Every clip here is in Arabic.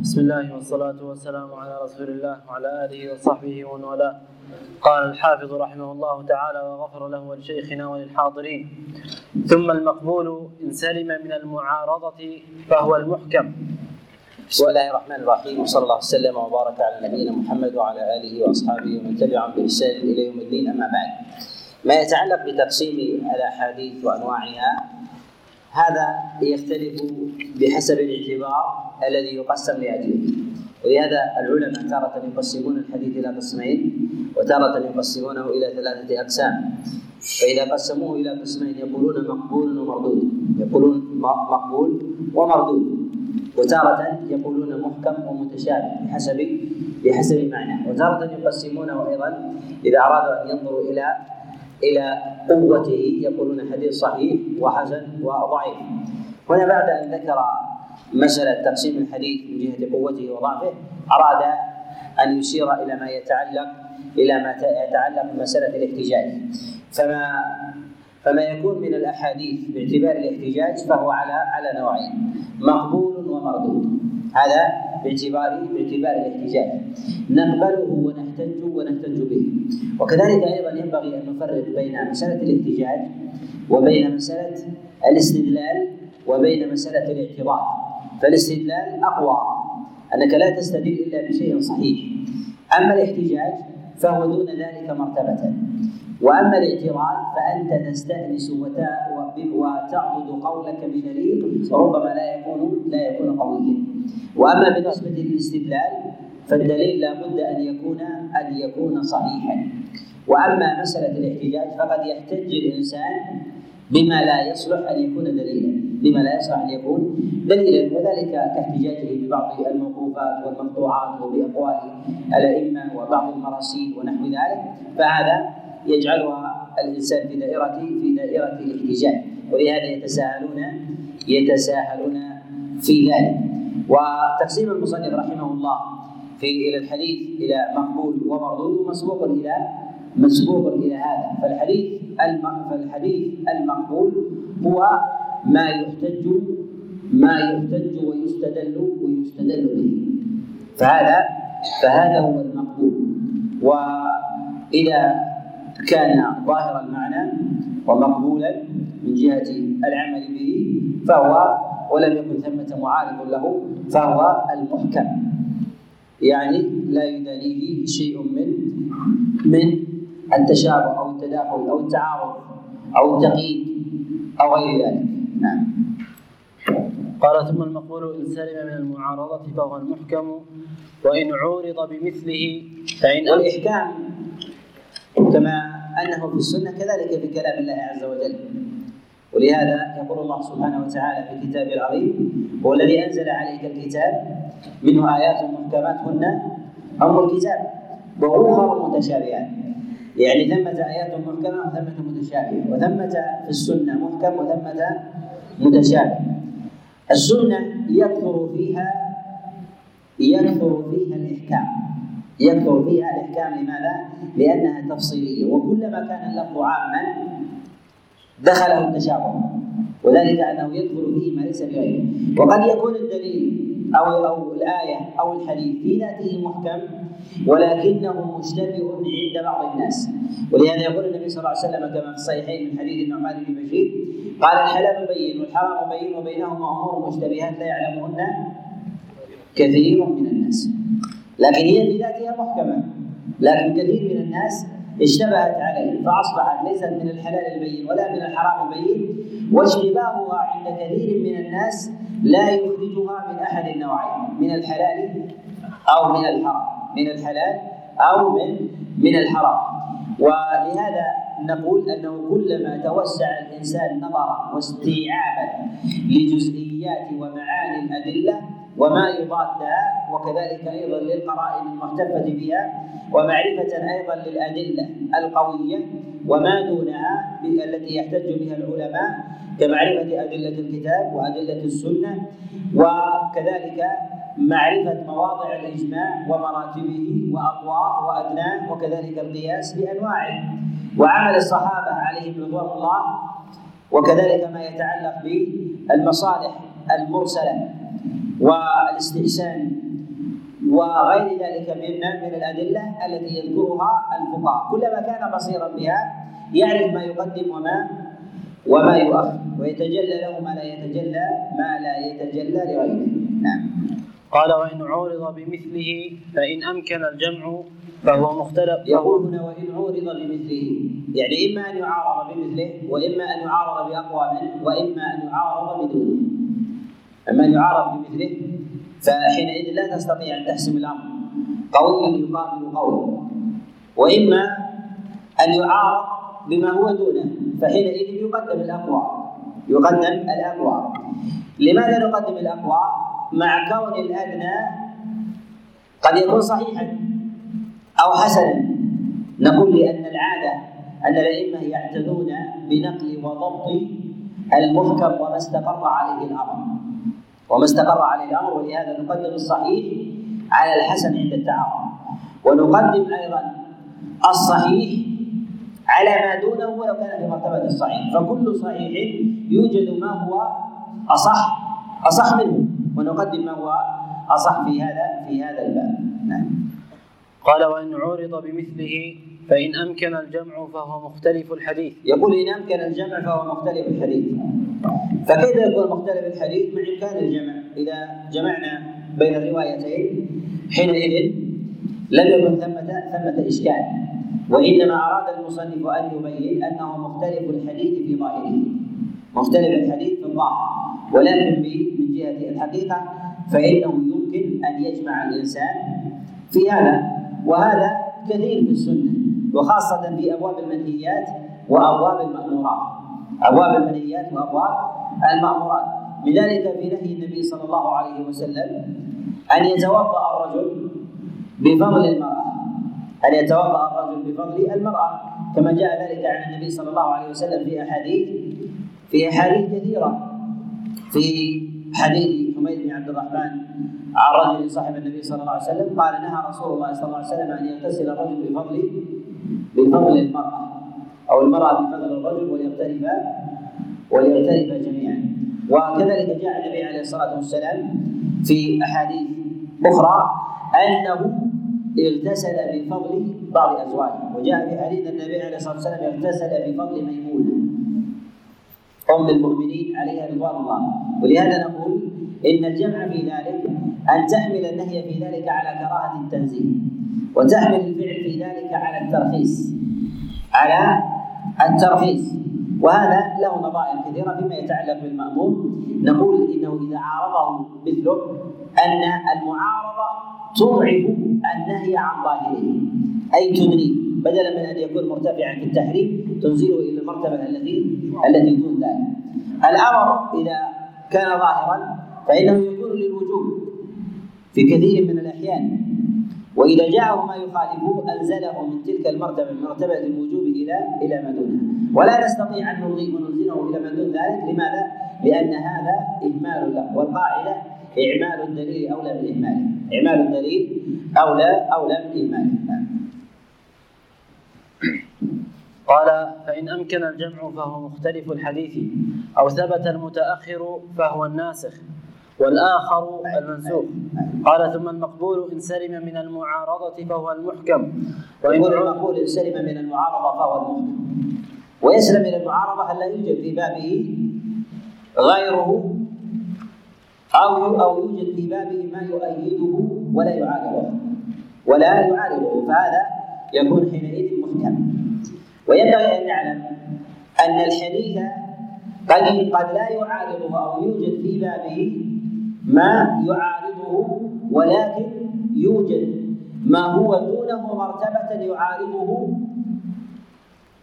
بسم الله والصلاة والسلام على رسول الله وعلى آله وصحبه ومن والاه. قال الحافظ رحمه الله تعالى وغفر له ولشيخنا وللحاضرين. ثم المقبول إن سلم من المعارضة فهو المحكم. بسم الله الرحمن الرحيم وصلى الله وسلم وبارك على نبينا محمد وعلى آله وأصحابه ومن تبعهم بإحسان إلى يوم الدين أما بعد. ما يتعلق بتقسيم الأحاديث وأنواعها هذا يختلف بحسب الاعتبار الذي يقسم لأجله. ولهذا العلماء تارة يقسمون الحديث إلى قسمين وتارة يقسمونه إلى ثلاثة أقسام. فإذا قسموه إلى قسمين يقولون مقبول ومردود. يقولون مقبول ومردود. وتارة يقولون محكم ومتشابه بحسب بحسب معناه. وتارة يقسمونه أيضا إذا أرادوا أن ينظروا إلى إلى قوته يقولون حديث صحيح وحسن وضعيف. هنا بعد أن ذكر مسألة تقسيم الحديث من جهة قوته وضعفه أراد أن يشير إلى ما يتعلق إلى ما يتعلق بمسألة الاحتجاج. فما فما يكون من الأحاديث باعتبار الاحتجاج فهو على على نوعين مقبول ومردود. هذا باعتبار باعتبار الاحتجاج نقبله ونحتج ونحتج به. وكذلك أيضا ينبغي أن نفرق بين مسألة الاحتجاج وبين مسألة الاستدلال وبين مسألة الاعتراض. فالاستدلال أقوى أنك لا تستدل إلا بشيء صحيح. أما الاحتجاج فهو دون ذلك مرتبة. وأما الاعتراض فأنت تستأنس وتعضد قولك بدليل ربما لا يكون لا يكون قويا. وأما بالنسبة للاستدلال فالدليل لا بد أن يكون أن يكون صحيحا. وأما مسألة الاحتجاج فقد يحتج الإنسان بما لا يصلح أن يكون دليلا. بما لا يصلح أن يكون دليلا. وذلك كاحتجاجه ببعض الموقوفات والمقطوعات وبأقوال الأئمة وبعض المراسيل ونحو ذلك. فهذا يجعلها الإنسان في دائره في دائرة الاحتجاج ولهذا يتساهلون يتساهلون في ذلك. وتقسيم المصنف رحمه الله في إلى الحديث إلى مقبول ومردود مسبوق إلى مسبوق إلى هذا. فالحديث فالحديث المقبول هو ما يحتج ما يحتج ويستدل ويستدل به. فهذا فهذا هو المقبول. وإذا كان ظاهر المعنى ومقبولا من جهة العمل به فهو ولم يكن ثمة معارض له فهو المحكم. يعني لا يدانيه شيء من من التشابه أو التداخل أو التعارض أو التقييد أو غير ذلك. نعم. قال ثم المقبول إن سلم من المعارضة فهو المحكم وإن عورض بمثله فإن والإحكام كما أنه في السنة كذلك في كلام الله عز وجل. ولهذا يقول الله سبحانه وتعالى في كتابه العظيم هو الذي أنزل عليك الكتاب منه آيات محكمات هن ام الكتاب واخر متشابهات يعني ثمة آيات محكمة وثمة متشابهة وثمة في السنة محكم وثمة متشابه. السنة يكثر فيها يكثر فيها الإحكام. يكثر فيها الإحكام لماذا؟ لأنها تفصيلية. وكلما كان اللفظ عاما دخله التشابه وذلك أنه يدخل فيه ما ليس بغيره. وقد يكون الدليل أو أو الآية أو الحديث في ذاته محكم ولكنه مشتبه عند بعض الناس. ولهذا يقول النبي صلى الله عليه وسلم كما في الصحيحين من حديث النعمان بن بشير قال الحلال بين والحرام بين وبينهما أمور مشتبهات لا يعلمهن كثير من الناس. لكن هي في ذاتها محكمة. لكن كثير من الناس اشتبهت عليه فأصبحت ليست من الحلال البين ولا من الحرام البين واشتباهها عند كثير من الناس لا يخرجها من أحد النوعين من الحلال أو من الحرام من الحلال أو من من الحرام. ولهذا نقول أنه كلما توسع الإنسان نظرا واستيعابا لجزئيات ومعاني الأدلة وما يضادها وكذلك أيضا للقرائن المحتفة بها ومعرفة أيضا للأدلة القوية وما دونها التي يحتج بها العلماء كمعرفة أدلة الكتاب وأدلة السنة وكذلك معرفة مواضع الإجماع ومراتبه وأقواه وأدناه وكذلك القياس بأنواعه. وعمل الصحابة عليهم رضوان الله وكذلك ما يتعلق بالمصالح المرسلة والاستحسان وغير ذلك مما من الأدلة التي يذكرها الفقهاء. كلما كان بصيرا بها يعرف ما يقدم وما وما يؤخر ويتجلى له ما لا يتجلى ما لا يتجلى لغيره. نعم. قال وإن عورض بمثله فإن أمكن الجمع فهو مختلف. يقول هنا وإن عورض بمثله. يعني إما أن يعارض بمثله وإما أن يعارض بأقوى منه وإما أن يعارض بدونه. أما أن يعارض بمثله فحينئذ لا تستطيع أن تحسم الأمر. قوي يقابل قوي. وإما أن يعارض بما هو دونه فحينئذ يقدم الأقوى. يقدم الأقوى. لماذا نقدم الأقوى؟ مع كون الأدنى قد يكون صحيحا أو حسنا. نقول لأن العادة أن الأئمة يعتدون بنقل وضبط المحكم وما استقر عليه الأمر. وما استقر عليه الأمر ولهذا نقدم الصحيح على الحسن عند التعارض. ونقدم أيضا الصحيح على ما دونه ولو كان في مرتبة الصحيح. فكل صحيح يوجد ما هو أصح أصح منه. ونقدم ما هو أصح في هذا في هذا الباب. نعم. قال وإن عورض بمثله فإن أمكن الجمع فهو مختلف الحديث. يقول إن أمكن الجمع فهو مختلف الحديث. فكيف يكون مختلف الحديث؟ مع إمكان الجمع. إذا جمعنا بين الروايتين حينئذ لم يكن ثمة ثمة إشكال. وإنما أراد المصنف أن يبين أنه مختلف الحديث في ظاهره. مختلف الحديث في الظاهر. ولكن من جهة الحقيقة فإنه يمكن أن يجمع الإنسان في هذا. وهذا كثير في السنة وخاصة في أبواب المنهيات وأبواب المأمورات. أبواب المنهيات وأبواب المأمورات. لذلك في نهي النبي صلى الله عليه وسلم أن يتوضأ الرجل بفضل المرأة. أن يتوضأ الرجل بفضل المرأة. كما جاء ذلك عن النبي صلى الله عليه وسلم في أحاديث في أحاديث كثيرة. في حديث حميد بن عبد الرحمن عن رجل صاحب النبي صلى الله عليه وسلم قال نهى رسول الله صلى الله عليه وسلم أن يغتسل الرجل بفضل بفضل المرأة أو المرأة بفضل الرجل وليغترف وليغترف جميعا. وكذلك جاء النبي عليه الصلاة والسلام في أحاديث أخرى أنه اغتسل بفضل بعض أزواجه. وجاء في حديث النبي عليه الصلاة والسلام اغتسل بفضل ميمونة. ام المؤمنين عليها رضوان الله. ولهذا نقول إن الجمع في ذلك أن تحمل النهي في ذلك على كراهه التنزيل وتحمل الفعل في ذلك على الترخيص على الترخيص. وهذا له نظائر كثيرة فيما يتعلق بالمامور نقول إنه إذا عارضه مثله أن المعارضة تضعف النهي عن ظاهره. أي تدنيه بدلا من أن يكون مرتفعا في التحريم تنزله إلى المرتبة التي التي دون ذلك. الأمر إذا كان ظاهرا فإنه يكون للوجوب في كثير من الأحيان. وإذا جاءه ما يخالفه أنزله من تلك المرتبة من مرتبة الوجوب إلى إلى ما دونها ولا نستطيع أن نلغي وننزله إلى ما دون ذلك. لماذا؟ لأن هذا إهمال له. والقاعدة إعمال الدليل أولى من اهماله إعمال الدليل اولى أولى نعم. قال فإن أمكن الجمع فهو مختلف الحديث أو ثبت المتأخر فهو الناسخ والآخر المنسوخ. قال ثم المقبول إن سلم من المعارضة فهو المحكم وإن المقبول إن سلم من المعارضة فهو المحكم. ويسلم من المعارضة هل لا يوجد في بابه غيره؟ أو أو يوجد في بابه ما يؤيده ولا يعارضه. ولا يعارضه فهذا يكون حينئذ محكم وينبغي أن نعلم أن الحديث قد قد لا يعارضه أو يوجد في بابه ما يعارضه ولكن يوجد ما هو دونه مرتبة يعارضه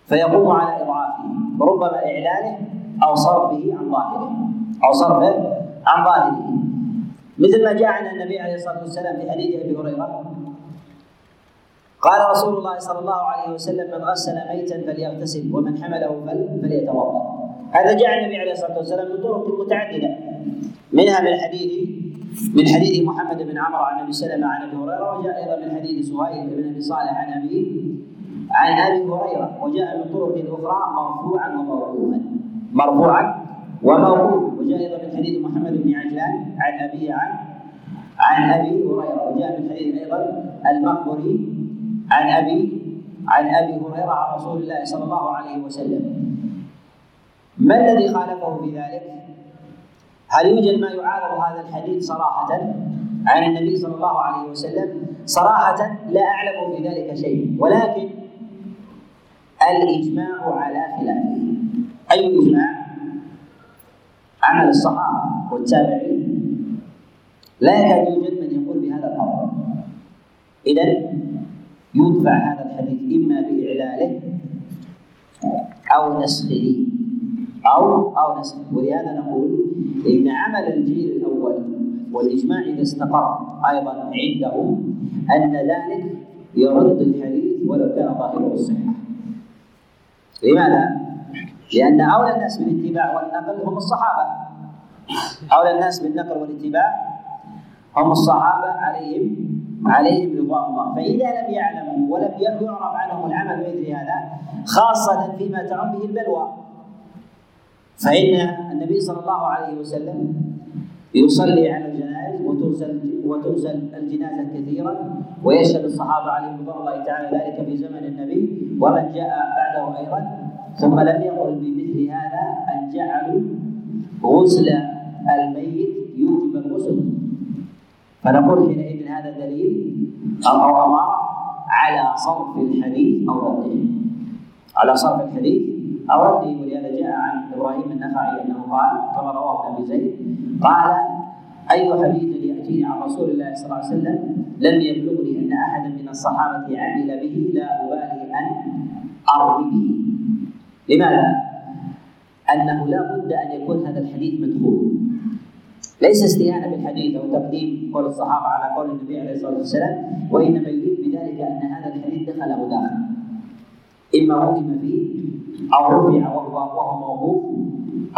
فيقوم على إضعافه وربما إعلانه أو صرفه عن ظاهره أو صرفه عن ظاهره. مثل ما جاء عن النبي عليه الصلاة والسلام في حديث أبي هريرة قال رسول الله صلى الله عليه وسلم من غسل ميتا فليغتسل ومن حمله فليتوضأ. هذا جاء النبي عليه الصلاة والسلام من طرق متعددة. منها من حديث من حديث محمد بن عمرو عن أبي سلمة عن أبي هريرة وجاء أيضا من حديث سهيل بن أبي صالح عن أبي عن أبي هريرة وجاء من طرق أخرى مرفوعا وموقوفا. مرفوعا وموقوفا. وجاء أيضا من حديث محمد بن عجلان عن ابيه عن عن أبي هريرة. وجاء في الحديث أيضا المقبري عن أبي عن أبي هريرة عن رسول الله صلى الله عليه وسلم ما الذي خالفه في ذلك؟ هل يوجد ما يعارض هذا الحديث صراحة عن النبي صلى الله عليه وسلم؟ صراحة لا أعلم في ذلك شيء ولكن الإجماع على خلافه أي إجماع؟ عمل الصحابة والتابعين لا يكاد يوجد من يقول بهذا القول إذا يدفع هذا الحديث إما بإعلاله أو نسخه أو أو نسخه. ولهذا نقول إن عمل الجيل الأول والإجماع إذا استقر أيضا عنده أن ذلك يرد الحديث ولو كان ظاهره الصحة لماذا؟ لأن أولى الناس بالاتباع والنقل هم الصحابة. أولى الناس بالنقل والاتباع هم الصحابة عليهم عليهم رضوان الله. فإذا لم يعلموا ولم يعرف عنهم العمل بمثل هذا خاصة فيما تعم به البلوى. فإن النبي صلى الله عليه وسلم يصلي على الجنائز وتغسل وتغسل الجنازة كثيرا ويشهد الصحابة عليهم رضوان الله تعالى ذلك في زمن النبي ومن جاء بعده أيضا. ثم لم يقل بمثل هذا أن جعلوا غسل الميت يوجب الغسل. فنقول حينئذ هذا دليل أو أمارة على صرف الحديث أو رده. على صرف الحديث أو رده ولهذا جاء عن إبراهيم النخعي أنه قال كما رواه أبي زيد قال أي حديث يأتيني عن رسول الله صلى الله عليه وسلم لم يبلغني أن أحدا من الصحابة عمل به لا أبالي أن أرمي به. لماذا؟ أنه لا بد أن يكون هذا الحديث مدخول. ليس استهانة بالحديث أو تقديم قول الصحابة على قول النبي عليه الصلاة والسلام وإنما يريد بذلك أن هذا الحديث دخل أو داخل. إما وهم فيه أو رفع وهو وهو موقوف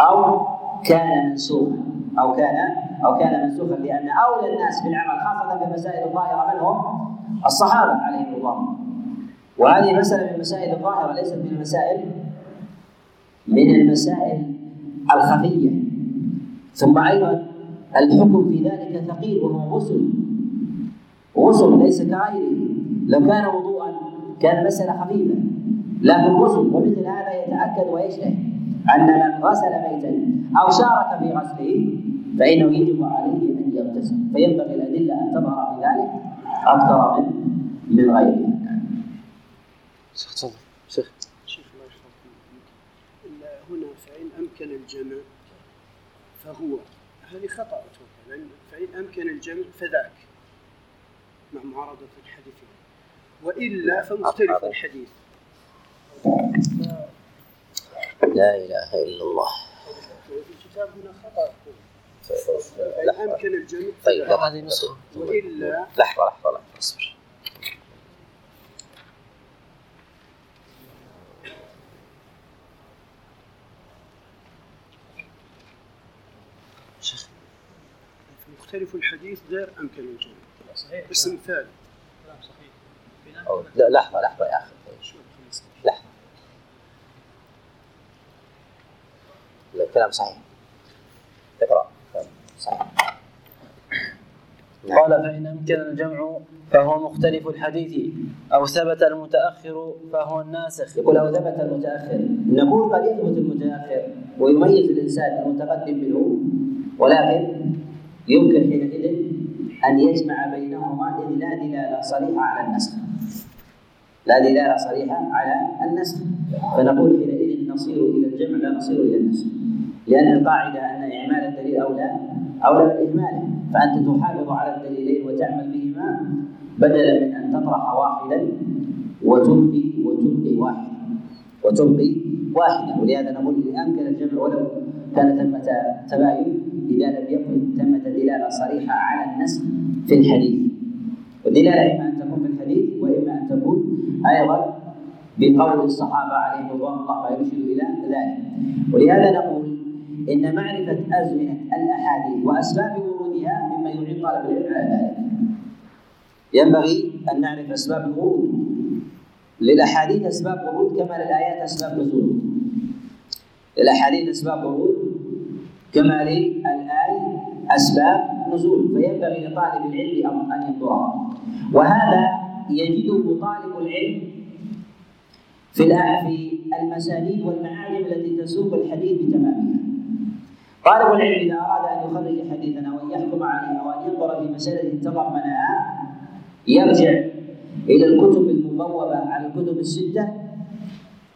أو كان منسوخا. أو كان أو كان منسوخا لأن أولى الناس بالعمل خاصة في المسائل الظاهرة من هم؟ الصحابة عليهم الله. وهذه مسألة من المسائل الظاهرة ليست من المسائل من المسائل الخفية. ثم أيضا الحكم في ذلك ثقيل وهو غسل. غسل ليس كغيره. لو كان وضوءا كان مسألة خفيفة. لكن غسل ومثل هذا يتأكد ويشتهي أن من غسل ميتا أو شارك في غسله فإنه يجب عليه أن يغتسل. فينبغي الأدلة أن تظهر في ذلك أكثر من من غيرها شيخ تفضل. شيخ. شيخ الله يحفظكم هنا فإن أمكن الجمع فهو هذه خطأ أتوقع فإن أمكن الجمع فذاك مع معارضة الحديثين. وإلا فمختلف الحديث. لا إله إلا الله. في الكتاب هنا خطأ أمكن الجمع طيب فذاك. هذه نسخة وإلا لحظة لحظة لحظة اصبر شيخ فمختلف الحديث غير أمكن الجمع صحيح. اسم ثالث كلام صحيح. أو لا لحظة لحظة يا أخي. لحظة. لا كلام صحيح. اقرأ. كلام صحيح. نعم. قال فإن أمكن الجمع فهو مختلف الحديث أو ثبت المتأخر فهو الناسخ. يقول أو ثبت المتأخر. نقول قد يثبت المتأخر ويميز الإنسان المتقدم منه ولكن يمكن حينئذ أن يجمع بينهما إذ لا دلالة صريحة على النسخ. لا دلالة صريحة على النسخ. فنقول حينئذ نصير إلى الجمع لا نصير إلى النسخ. لأن القاعدة أن إعمال الدليل أولى أولى من إهماله فأنت تحافظ على الدليلين وتعمل بهما بدلا من أن تطرح واحدا وتبقي وتبقي واحدا. وتبقي واحدا. ولهذا نقول إن أمكن الجمع ولو كان ثمة تباين إذا لم يكن ثمة دلالة صريحة على النسخ في الحديث. والدلالة إما أن تكون في الحديث وإما أن تكون أيضا بقول الصحابة عليهم رضوان الله ما يرشد إلى ذلك. ولهذا نقول إن معرفة أزمنة الأحاديث وأسباب ورودها مما يعين طالب العلم على ذلك. ينبغي أن نعرف أسباب الورود للأحاديث أسباب ورود كما للآيات أسباب نزول للأحاديث أسباب ورود كما للآي أسباب نزول فينبغي لطالب العلم ان ينظرها وهذا يجده طالب العلم في في المسانيد والمعاجم التي تسوق الحديث بتمامها. طالب العلم إذا أراد أن يخرج حديثا وأن يحكم عليه وان ينظر في مسألة تضمنها يرجع إلى الكتب المبوبة على الكتب الستة.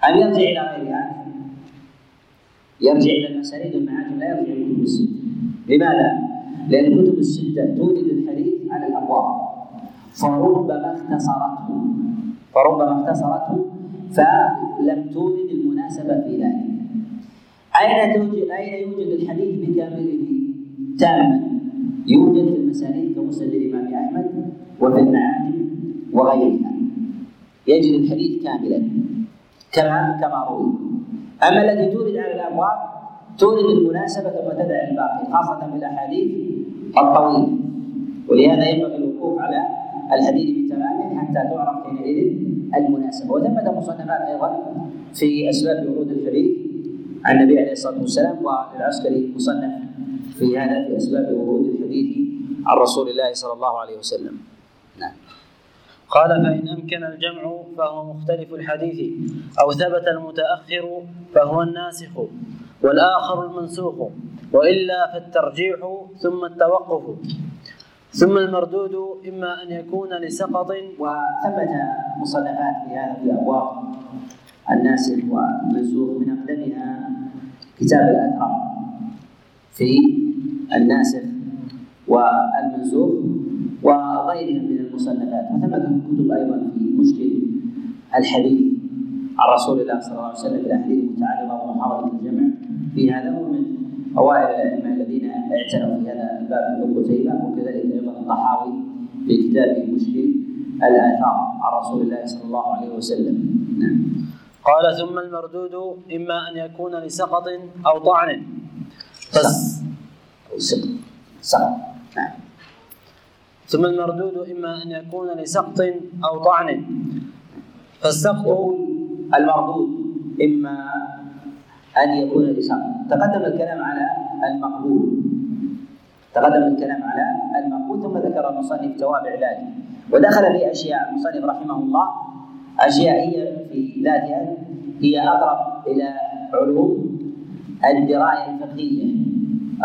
أم يرجع إلى غيرها؟ يرجع إلى المسانيد والمعاجم لا يرجع إلى الكتب الستة. لماذا؟ لأن الكتب الستة تولد الحديث على الأبواب. فربما اختصرته. فربما اختصرته فلم تولد المناسبة في ذلك. أين توجد أين يوجد الحديث بكامله؟ تاما؟ يوجد في المسانيد كمسند الإمام أحمد وفي المعاجم وغيرها. يجد الحديث كاملا. كما كما روي. أما التي تورد على الأبواب تورد المناسبة ثم تدع الباقي خاصة في الأحاديث الطويلة ولهذا ينبغي الوقوف على الحديث بتمامه حتى تعرف حينئذ المناسبة وثمة مصنفات أيضا في أسباب ورود الحديث عن النبي عليه الصلاة والسلام وللعسكري مصنف في هذا في أسباب ورود الحديث عن رسول الله صلى الله عليه وسلم. نعم. قال فإن أمكن الجمع فهو مختلف الحديث أو ثبت المتأخر فهو الناسخ والآخر المنسوخ وإلا فالترجيح ثم التوقف. ثم المردود إما أن يكون لسقط وثبت مصنفات في هذا في أبواب الناسخ والمنسوخ من أقدمها كتاب الأثرم في الناسخ والمنسوخ وغيرها من المصنفات وثمة كتب أيضا في مشكل الحديث. عن رسول الله صلى الله عليه وسلم في الأحاديث المتعارضة ومحاولة الجمع في هذا ومن أوائل الأئمة الذين اعتنوا في هذا الباب ابن قتيبة وكذلك أيضا الطحاوي في كتابه مشكل الآثار عن رسول الله صلى الله عليه وسلم. نعم. قال ثم المردود إما أن يكون لسقط أو طعن. بس. سقط. سقط نعم. ثم المردود إما أن يكون لسقط أو طعن. فالسقط المردود إما أن يكون لسقط. تقدم الكلام على المقبول. تقدم الكلام على المقبول ثم ذكر المصنف توابع ذلك. ودخل في أشياء. المصنف رحمه الله أشياء هي في ذاتها هي أقرب إلى علوم الدراية الفقهية.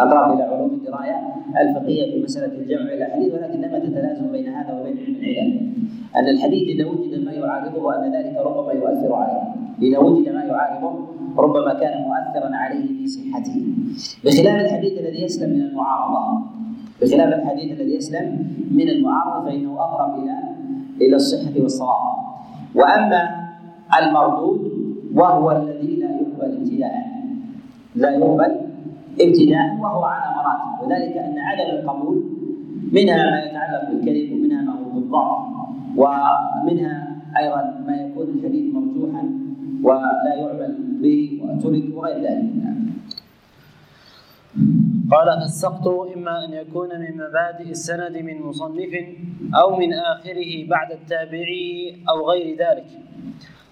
أقرب إلى علوم الدراية الفقهية في مسألة الجمع إلى الحديث ولكن ثمة تلازم بين هذا وبين علم العلل أن الحديث إذا وجد ما يعارضه وأن ذلك ربما يؤثر عليه. إذا وجد ما يعارضه ربما كان مؤثرا عليه في صحته. بخلاف الحديث الذي يسلم من المعارضة. بخلاف الحديث الذي يسلم من المعارضة فإنه أقرب إلى إلى الصحة والصواب. وأما المردود وهو الذي لا يقبل ابتداء. لا يقبل ابتداء وهو على مراتب. وذلك أن عدم القبول منها ما يتعلق بالكذب ومنها ما هو بالضعف ومنها أيضا ما يكون الحديث مرجوحا ولا يعمل به وترك وغير ذلك. قال فالسقط إما أن يكون من مبادئ السند من مصنف أو من آخره بعد التابعي أو غير ذلك.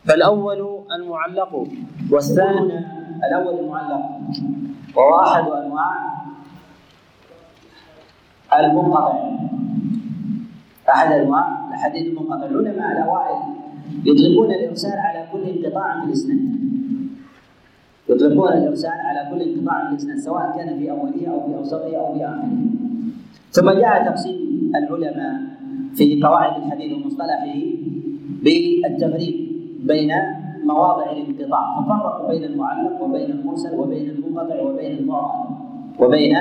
فالأول المعلق والثاني الأول المعلق. وهو أحد أنواع المنقطع أحد أنواع الحديث المنقطع. العلماء الأوائل يطلقون الإرسال على كل انقطاع في الإسناد. يطلقون الإرسال على كل انقطاع من الإسناد سواء كان في أوله أو في أوسطه أو في آخره. ثم جاء تقسيم العلماء في قواعد الحديث ومصطلحه بالتفريق بين مواضع الانقطاع ففرقوا بين المعلق وبين المرسل وبين المنقطع وبين المعرض وبين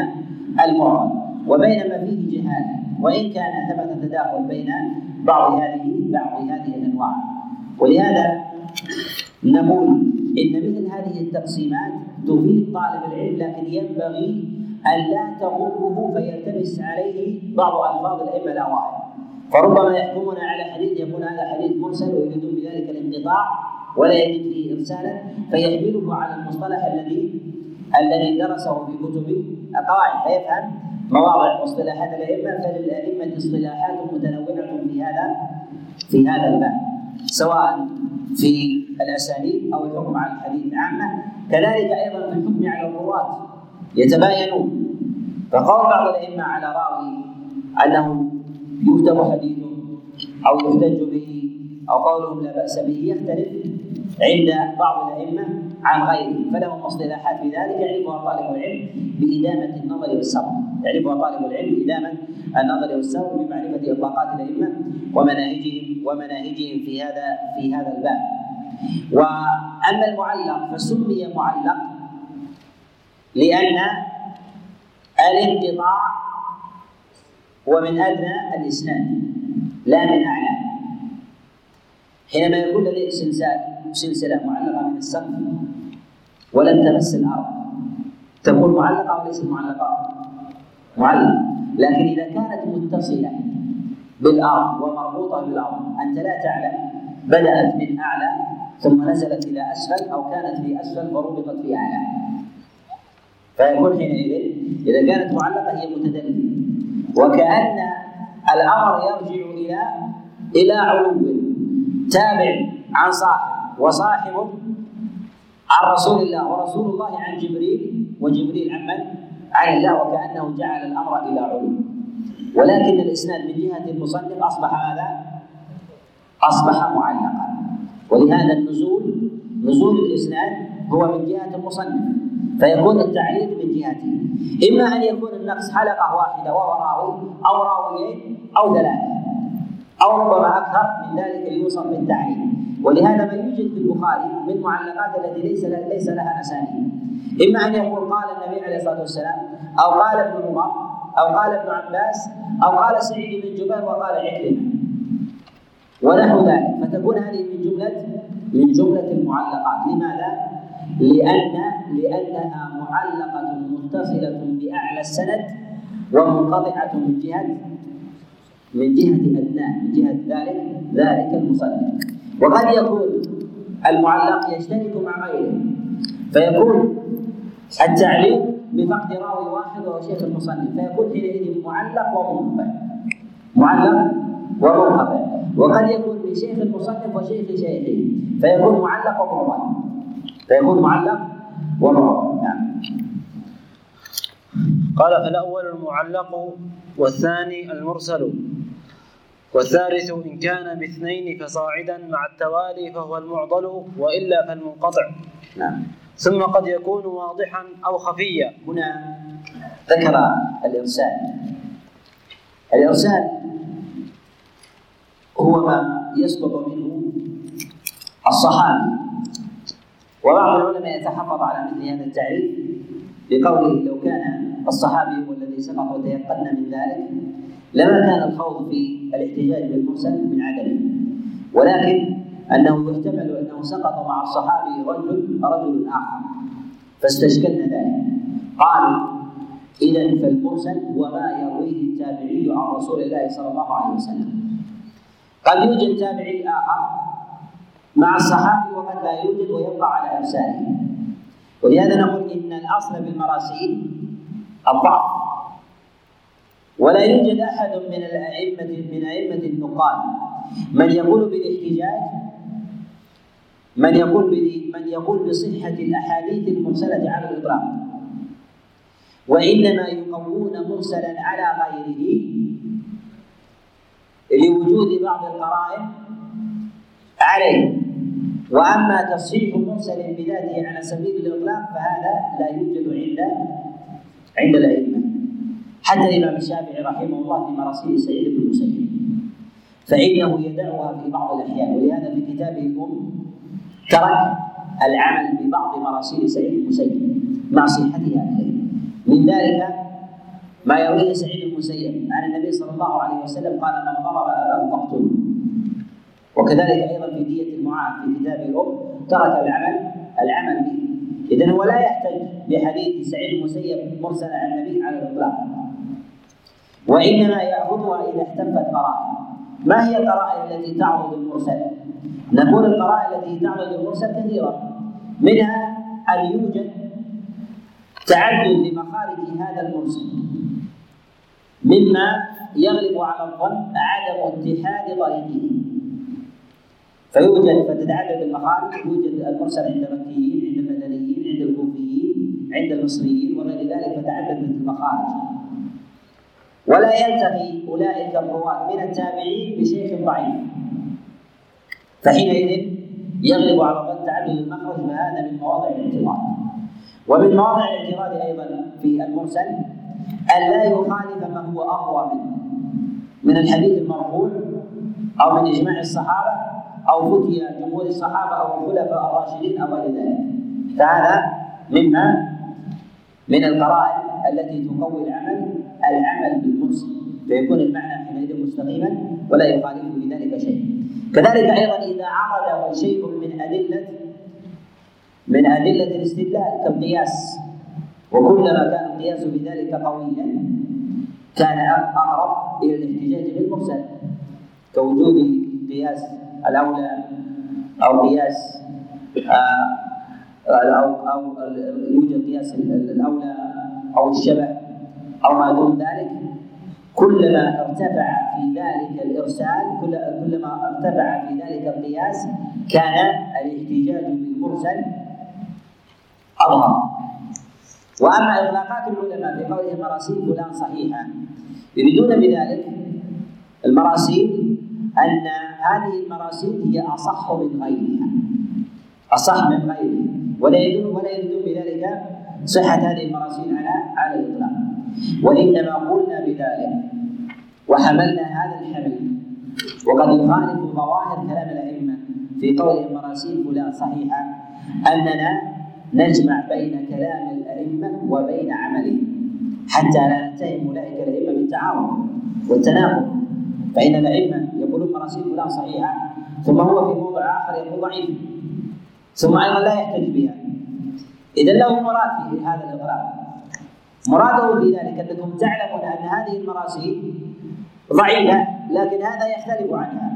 المعرض وبين ما فيه جهاله وإن كان ثبت تداخل بين بعض هذه بعض هذه الأنواع. ولهذا نقول إن مثل هذه التقسيمات تفيد طالب العلم لكن ينبغي أن لا تغره فيلتبس عليه بعض ألفاظ الأئمة الأوائل. فربما يحكمون على حديث يكون هذا حديث مرسل ويريدون بذلك الانقطاع ولا يجد فيه إرسالا فيحمله على المصطلح الذي الذي درسه في كتب القواعد فيفهم مواضع مصطلحات الأئمة فللأئمة اصطلاحات متنوعة في هذا في هذا الباب سواء في الأسانيد أو الحكم على الحديث عامه كذلك أيضا في الحكم على الرواة يتباينون. فقول بعض الأئمة على راوي أنه يكتب حديثه أو يحتج به أو قولهم لا بأس به يختلف عند بعض الأئمة عن غيره. فلهم اصطلاحات في ذلك يعرفها طالب العلم بإدامة النظر والسبر يعرفها طالب العلم بإدامة النظر والسبر بمعرفة إطلاقات الأئمة ومناهجهم ومناهجهم في هذا في هذا الباب. وأما المعلق فسمي معلق لأن الانقطاع هو من أدنى الإسناد. لا من أعلى. حينما يكون لديك سلسلة سلسلة معلقة من السقف ولم تمس الأرض تكون معلقة أو ليست معلقة؟ معلقة لكن إذا كانت متصلة بالأرض ومربوطة بالأرض أنت لا تعلم. بدأت من أعلى ثم نزلت إلى أسفل أو كانت في أسفل وربطت في أعلى. فيكون حينئذ إذا كانت معلقة هي متدلية. وكأن الأمر يرجع إلى إلى علو تابع عن صاحب وصاحب عن رسول الله ورسول الله عن جبريل وجبريل عن من؟ عن الله وكأنه جعل الأمر إلى علو ولكن الإسناد من جهة المصنف أصبح ماذا؟ أصبح معلقا ولهذا النزول نزول الإسناد هو من جهة المصنف فيكون التعليق من جهته. إما أن يكون النقص حلقة واحدة وهو راوي أو راويين أو ثلاثة أو ربما أكثر من ذلك يوصف بالتعليق. ولهذا ما يوجد في البخاري من معلقات التي ليس ليس لها أسانيد. إما أن يقول قال النبي عليه الصلاة والسلام أو قال ابن عمر أو قال ابن عباس أو قال سعيد بن جبير وقال عكرمة. ونحو ذلك فتكون هذه من جملة من جملة المعلقات. لماذا؟ لأن لانها معلقة متصلة بأعلى السند ومنقطعة من جهه من جهة ادناه من جهة ذلك ذلك المصنف وقد يكون المعلق يشترك مع غيره. فيكون التعليق بفقد راوي واحد وهو شيخ المصنف. فيكون حينئذ معلق ومنقطع. معلق ومنقطع. وقد يكون من شيخ المصنف وشيخ شيخه. فيكون معلق ومعضل فيكون معلق ومعضل نعم. قال فالأول المعلق والثاني المرسل. والثالث إن كان باثنين فصاعدا مع التوالي فهو المعضل وإلا فالمنقطع. نعم. ثم قد يكون واضحا أو خفيا. هنا ذكر الإرسال. الإرسال هو ما يسقط منه الصحابي. وبعض العلماء يتحفظ على مثل هذا التعريف بقوله لو كان الصحابي هو الذي سقط وتيقنا من ذلك لما كان الخوض في الاحتجاج بالمرسل من عدمه. ولكن أنه يحتمل أنه سقط مع الصحابي رجل رجل آخر. فاستشكلنا ذلك. قالوا إذا فالمرسل هو ما يرويه التابعي عن رسول الله صلى الله عليه وسلم. قد يوجد تابعي آخر مع الصحابي وقد لا يوجد ويبقى على ارساله ولهذا نقول إن الأصل بالمراسيل الضعف. ولا يوجد أحد من الائمه من أئمة النقاد من يقول بالاحتجاج من يقول من يقول بصحة الأحاديث المرسلة على الإطلاق. وإنما يقوون مرسلا على غيره لوجود بعض القرائن عليه. وأما تصحيح مرسل بذاته على سبيل الإطلاق فهذا لا يوجد عند عند الأئمة. حتى الإمام الشافعي رحمه الله في مراسيل سعيد بن المسيب. فإنه يدعها في بعض الأحيان ولهذا في كتابه الأم ترك العمل ببعض مراسيل سعيد بن المسيب مع صحتها من ذلك ما يرويه سعيد بن المسيب عن النبي صلى الله عليه وسلم قال من ضرب اباه فاقتله وكذلك أيضا في دية المعاد في كتاب الأم ترك العمل العمل به. اذا هو لا يحتج بحديث سعيد المسيب مرسلا عن النبي على الإطلاق. وإنما يأخذها إذا احتفت قرائن. ما هي القرائن التي تعرض المرسل؟ نقول القرائن التي تعرض المرسل كثيرة. منها أن يوجد تعدد لمخارج هذا المرسل. مما يغلب على الظن عدم اتحاد طريقه. فيوجد فتتعدد المخارج يوجد المرسل عند المكيين عند المدنيين عند الكوفيين عند المصريين وغير ذلك فتعددت المخارج. ولا يلتقي أولئك الرواة من التابعين بشيخ ضعيف. فحينئذ يغلب على ظن تعدد المخرج فهذا من مواضع الاعتراض. ومن مواضع الاعتراض أيضا في المرسل أن لا يخالف ما هو أقوى منه من الحديث المرفوع أو من إجماع الصحابة أو فتي جمهور الصحابة أو الخلفاء الراشدين أو غير ذلك. فهذا مما من القرائن التي تقوي العمل العمل بالمرسل فيكون المعنى حينئذ مستقيما ولا يخالفه في ذلك شيء. كذلك أيضا إذا عرض شيء من أدلة من أدلة الاستدلال كالقياس وكلما كان القياس بذلك قويا كان أقرب إلى الاحتجاج بالمرسل كوجود قياس الأولى أو قياس آه أو أو يوجد قياس الأولى أو الشبه أو ما دون ذلك. كلما ارتفع في ذلك الإرسال كلما ارتفع في ذلك القياس كان الاحتجاج بالمرسل أظهر. وأما إطلاقات العلماء في قولهم مراسيل فلان صحيحة يريدون بذلك المراسيل أن هذه المراسيل هي أصح من غيرها. أصح من غيرها. ولا يدل ولا يدل بذلك صحة هذه المراسيل على على الإطلاق. وإنما قلنا بذلك وحملنا هذا الحمل. وقد يخالف ظواهر كلام الأئمة في قولهم مراسيل فلان صحيحة أننا نجمع بين كلام الأئمة وبين عملهم. حتى لا نتهم أولئك الأئمة بالتعاون والتناقض. فإن الأئمة يقولون مراسيل فلان صحيحة ثم هو في موضع آخر يقول ضعيف. ثم أيضا لا يحتج بها. اذا له مراد في هذا الاغراء مراده في ذلك انكم تعلمون أن هذه المراسيل ضعيفة لكن هذا يختلف عنها.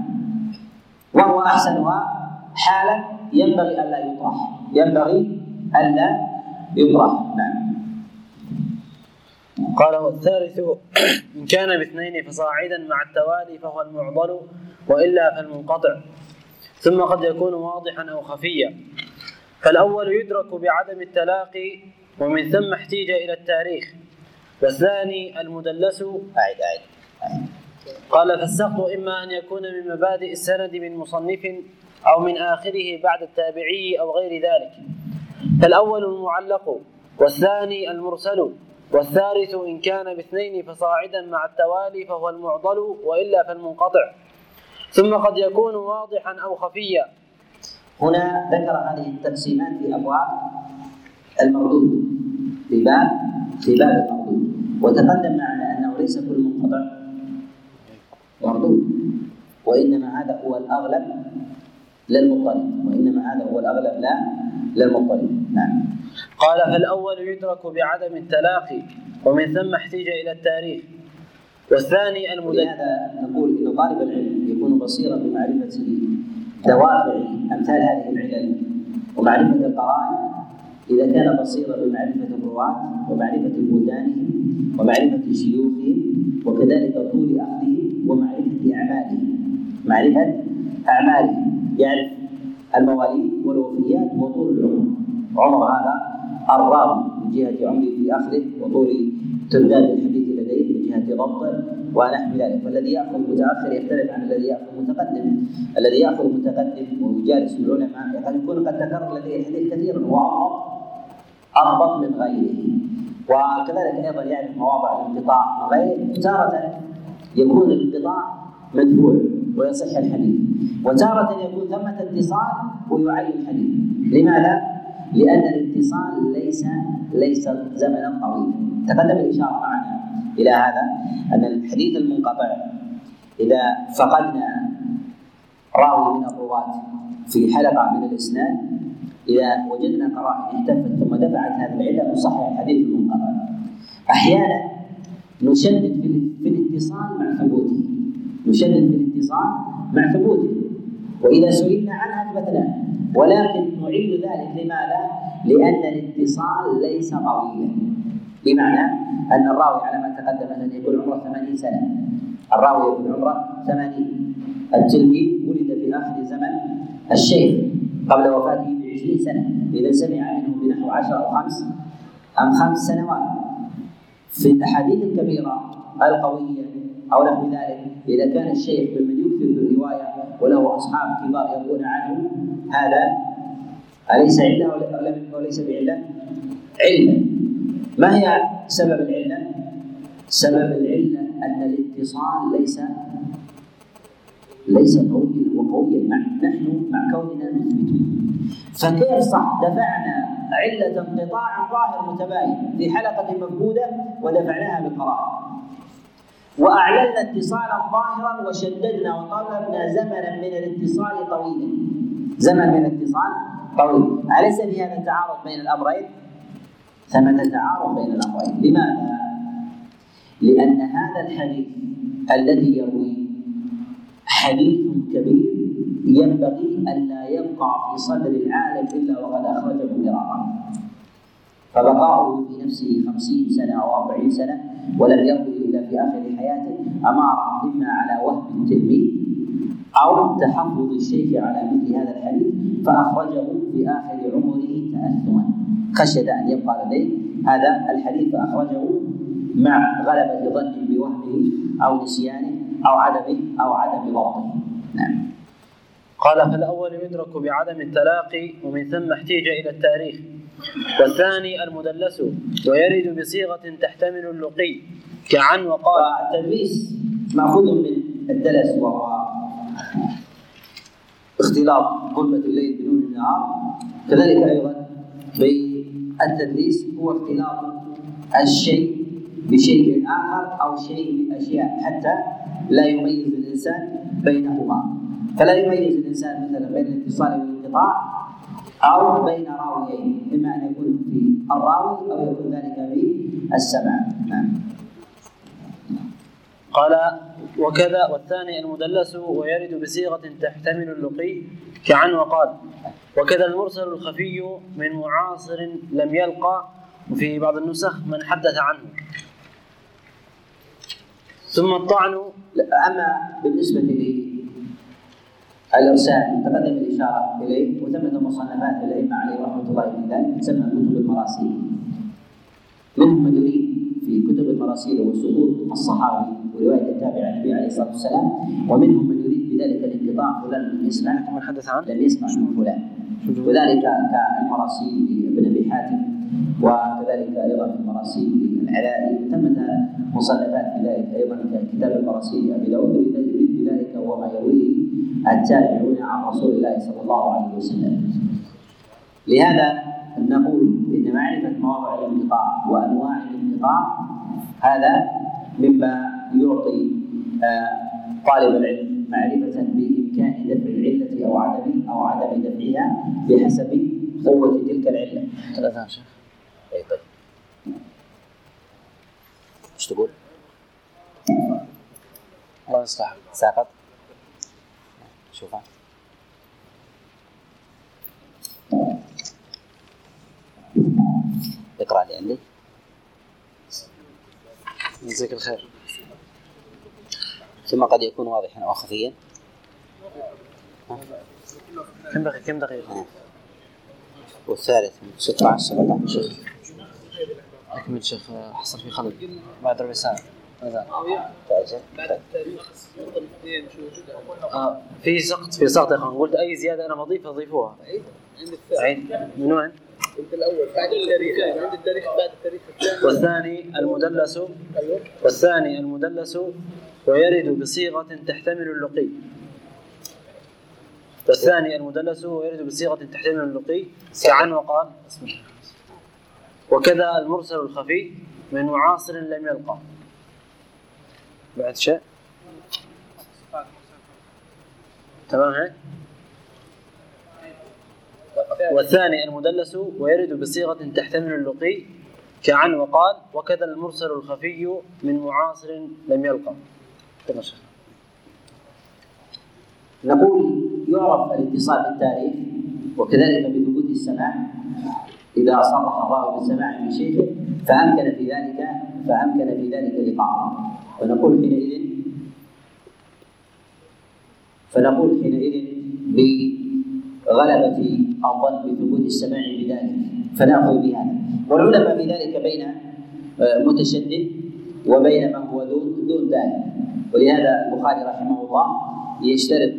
وهو أحسنها حالا ينبغي الا يطرح. ينبغي الا يطرح. نعم. قال والثالث إن كان باثنين فصاعدا مع التوالي فهو المعضل وإلا فالمنقطع. ثم قد يكون واضحا أو خفيا. فالأول يدرك بعدم التلاقي ومن ثم احتيج إلى التاريخ. والثاني المدلس أعد أعد. قال فالسقط إما أن يكون من مبادئ السند من مصنف أو من آخره بعد التابعي أو غير ذلك. فالأول المعلق والثاني المرسل. والثالث إن كان باثنين فصاعدا مع التوالي فهو المعضل وإلا فالمنقطع. ثم قد يكون واضحا أو خفيا. هنا ذكر هذه التقسيمات في أبواب المردود. في باب في باب المردود. وتقدم معنا أنه ليس كل منقطع مردود وإنما هذا هو الأغلب للمضطرب وإنما هذا هو الأغلب لا للمضطرب نعم. قال فالأول يدرك بعدم التلاقي ومن ثم احتيج إلى التاريخ. والثاني المدلل. ولهذا نقول إن طالب العلم يكون بصيرا بمعرفة دوافع أمثال هذه العلل ومعرفة القرائن. إذا كان بصيرا بمعرفة الرواة ومعرفة بلدانهم ومعرفة شيوخهم وكذلك طول أخذهم ومعرفة أعمالهم. معرفة أعمالهم. يعرف المواليد والوفيات وطول العمر. عمر هذا الراوي من جهة عمره في آخره وطول تمداد الحديث لديه من جهة ضبطه ونحو ذلك. فالذي يأخذ متأخر يختلف عن الذي يأخذ متقدم. الذي يأخذ متقدم ويجالس العلماء قد يكون قد تكرر لديه الحديث كثيرا واضبط أضبط من غيره. وكذلك أيضا يعرف مواضع الانقطاع من غيره. تارة يكون الانقطاع مدفوع. ويصح الحديث. وتارة يكون ثمة اتصال ويعين الحديث. لماذا؟ لأن الاتصال ليس ليس زمنا طويلا. تقدم الإشارة معنا إلى هذا أن الحديث المنقطع إذا فقدنا راوي من الرواة في حلقة من الإسناد إذا وجدنا قرائن احتفت ثم دفعت هذه العلة نصحح الحديث المنقطع. أحيانا نشدد في الاتصال مع ثبوته. نشدد في الاتصال مع ثبوته. وإذا سئلنا عنها أثبتناه ولكن نعيد ذلك لماذا؟ لأن الاتصال ليس طويلا. بمعنى أن الراوي على ما تقدم أن يكون عمره 80 سنة. الراوي يكون عمره 80 التلميذ ولد في آخر زمن الشيخ قبل وفاته ب 20 سنة. إذا سمع منه بنحو 10 أو خمس أم خمس سنوات. في الأحاديث الكبيرة القوية أو نحو ذلك. إذا كان الشيخ ممن يكثر بالرواية وله أصحاب كبار يروون عنه هذا أليس علة وليس بعلة؟ علة. ما هي سبب العلة؟ سبب العلة أن الاتصال ليس ليس قويا وقويا. نحن مع كوننا نثبته فكيف صح؟ دفعنا علة انقطاع ظاهر متباين في حلقة مفقودة ودفعناها بقرائن. وأعلنا اتصالا ظاهرا وشددنا وطلبنا زمنا من الاتصال طويلا زمن من الاتصال طويل أليس في هذا تعارض بين الأمرين؟ ثمة تعارض بين الأمرين لماذا؟ لأن هذا الحديث الذي يروي حديث كبير ينبغي ألا يبقى في صدر العالم إلا وقد أخرجه مرارا فبقاؤه في نفسه خمسين سنة أو أربعين سنة ولم يروي إلا في آخر حياته أمارة إما على وهم التلميذ أو تحفظ الشيخ على مثل هذا الحديث فأخرجه في آخر عمره تأثما. خشية أن يبقى لديه. هذا الحديث فأخرجه مع غلبة ظن بوهمه أو نسيانه أو عدم أو عدم ضبطه. نعم. قال فالأول يدرك بعدم التلاقي ومن ثم احتيج إلى التاريخ. والثاني المدلس ويرد بصيغة تحتمل اللقي كعن وقال. التدليس مأخوذ من الدلس وهو اختلاط ظلمة الليل بنور النهار. كذلك أيضا بالتدليس هو اختلاط الشيء بشيء آخر أو شيء بأشياء حتى لا يميز الإنسان بينهما. فلا يميز الإنسان مثلا بين الاتصال والانقطاع أو بين راويين إما أن يكون في الراوي أو يكون ذلك في السمع نعم. قال وكذا والثاني المدلس ويرد بصيغة تحتمل اللقي كعن وقال. وكذا المرسل الخفي من معاصر لم يلقى وفي بعض النسخ من حدث عنه. ثم الطعن. أما بالنسبة الإرسال تقدم الإشارة إليه وثمة مصنفات الأئمة عليه رحمة الله في ذلك؟ تسمى كتب المراسيل. منهم من يريد في كتب المراسيل وسقوط الصحابي ورواية التابع عن النبي عليه الصلاة والسلام ومنهم من يريد بذلك الانقطاع فلان لم يسمع. من حدث عنه لم يسمع من فلان. وذلك كالمراسيل لابن أبي حاتم وكذلك أيضا المراسيل العلائي وثمة مصنفات في ذلك أيضا كتاب المراسيل ابي داود بذلك هو ما يرويه التابعون عن رسول الله صلى الله عليه وسلم لهذا نقول إن معرفة مواضع الانقطاع وأنواع الانقطاع هذا مما يعطي آه، طالب العلم معرفة بإمكان دفع العلة أو عدم أو عدم دفعها بحسب قوة تلك العلة. ثلاثة شيخ. اي طيب. إيش تقول؟ الله يصلحك. ساقط؟ شوفها اقرأ لي عندي. جزاك الخير. ثم قد يكون واضحا أو خفيا. كم دقيقة كم دقيقة؟ والثالث من 16 17 أكمل شيخ حصل في خلل بعد ربع ساعة. آه في سقط في سقط أخوان. قلت أي زيادة أنا بضيف أضيفوها. عيد من وين؟ انت الأول بعد التاريخ عند التاريخ بعد التاريخ الثاني والثاني المدلس والثاني المدلس ويرد بصيغة تحتمل اللقي. والثاني المدلس ويرد بصيغة تحتمل اللقي. كعن وقال وكذا المرسل الخفي من معاصر لم يلقى. بعد شيء. تمام هيك؟ والثاني المدلس ويرد بصيغة تحتمل اللقي كعن وقال وكذا المرسل الخفي من معاصر لم يلقى. نقول يعرف الاتصال بالتاريخ وكذلك بثبوت السماع. إذا صرح الراوي بالسماع من شيخه فأمكن في ذلك فأمكن في ذلك لقاءه. فنقول حينئذ فنقول حينئذ بغلبة الظن بثبوت السماع بذلك فنأخذ بهذا والعلماء في ذلك بين آه، متشدد وبين من هو دون دون ذلك. ولهذا البخاري رحمه الله يشترط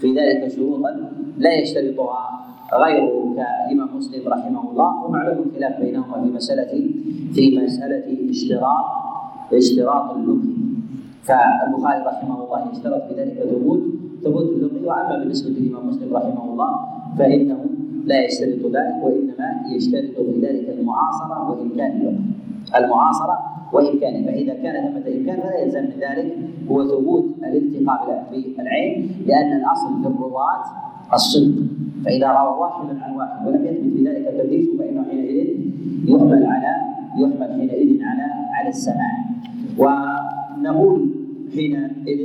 في ذلك شروطا لا يشترطها غيره كالإمام مسلم رحمه الله ومعلوم الخلاف بينهما في مسألة في مسألة اشتراط اشتراط اللغة فالبخاري رحمه الله يشترط في ذلك ثبوت ثبوت اللغة وأما بالنسبة للإمام مسلم رحمه الله فإنه لا يشترط ذلك وإنما يشترط في ذلك المعاصرة وإمكان اللغة. المعاصرة وامكانه فإذا كان ثمة إمكان فلا يلزم من ذلك. هو ثبوت الالتقاء بالعين لأن الأصل في الرواة الصدق. فإذا روى واحد عن واحد ولم يثبت في ذلك التدليس فإنه حينئذ يحمل على يحمل حينئذ على على السماع. ونقول حينئذ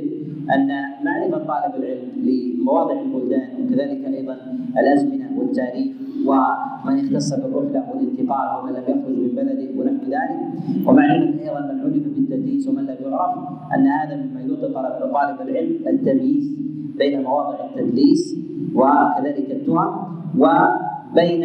أن معرفة طالب العلم لمواضع البلدان وكذلك أيضا الأزمنة والتاريخ ومن اختص بالرحلة والانتقال ومن لم يخرج من بلده ونحو ذلك. ومعرفة أيضا من عرف بالتدليس ومن لم يعرف أن هذا مما يعطي طالب العلم التمييز بين مواضع التدليس وكذلك التهم وبين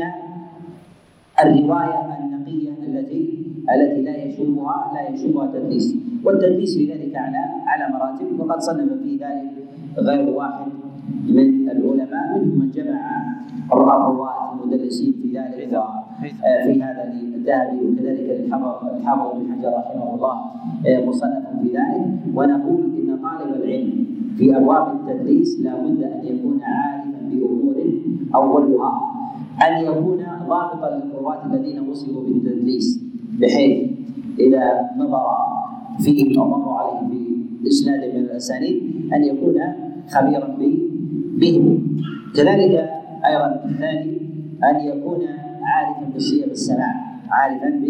الرواية النقية التي التي لا يشوبها لا يشوبها تدليس والتدليس في ذلك على على مراتب وقد صنف في ذلك غير واحد من العلماء منهم من جمع الرواة المدلسين في ذلك آه، في هذا للذهبي وكذلك الحافظ بن حجر رحمه الله آه، مصنف في ذلك. ونقول إن طالب العلم في أبواب التدليس لا بد أن يكون عارفا بأمور أولها أن يكون ضابطا للقراء الذين وصفوا بالتدليس. بحيث إذا نظر فيهم أو مر عليهم باسناد من الأسانيد أن يكون خبيرا بهم. كذلك أيضا الثاني أن يكون عارفا بصيغ السماع عارفا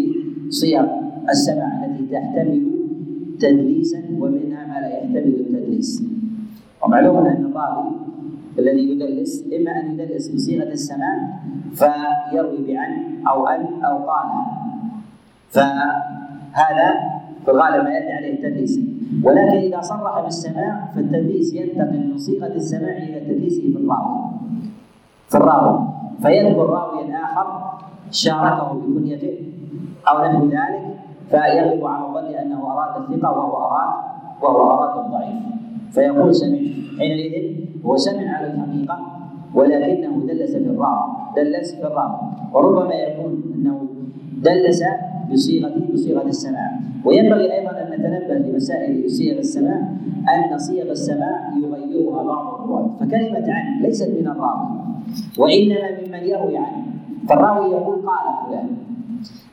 بصيغ السماع التي تحتمل تدليسا ومنها ما لا يحتمل التدليس. ومعلوم أن الراوي الذي يدلس إما أن يدلس بصيغة السماع فيروي بعن أو أن أو قال. فهذا في الغالب ما يدعي عليه التدليس. ولكن إذا صرح بالسماع فالتدليس ينتقل من صيغة السماع إلى تدليسه في الراوي. في الراوي. فيذكر راويا آخر شاركه بكنيته أو نحو ذلك فيغلب على الظن أنه أراد الثقة وهو اراد وهو أراد الضعيف. فيقول سمعت حينئذ هو سمع على الحقيقة ولكنه دلس في الراوي. دلس في الراوي. وربما يكون أنه دلس بصيغه بصيغة السماع. وينبغي أيضا أن نتنبه لمسائل صيغ السماع أن صيغ السماع يغيرها بعض الرواة. فكلمة عن ليست من الراوي وإنما ممن يروي عنه. فالراوي يقول قال فلان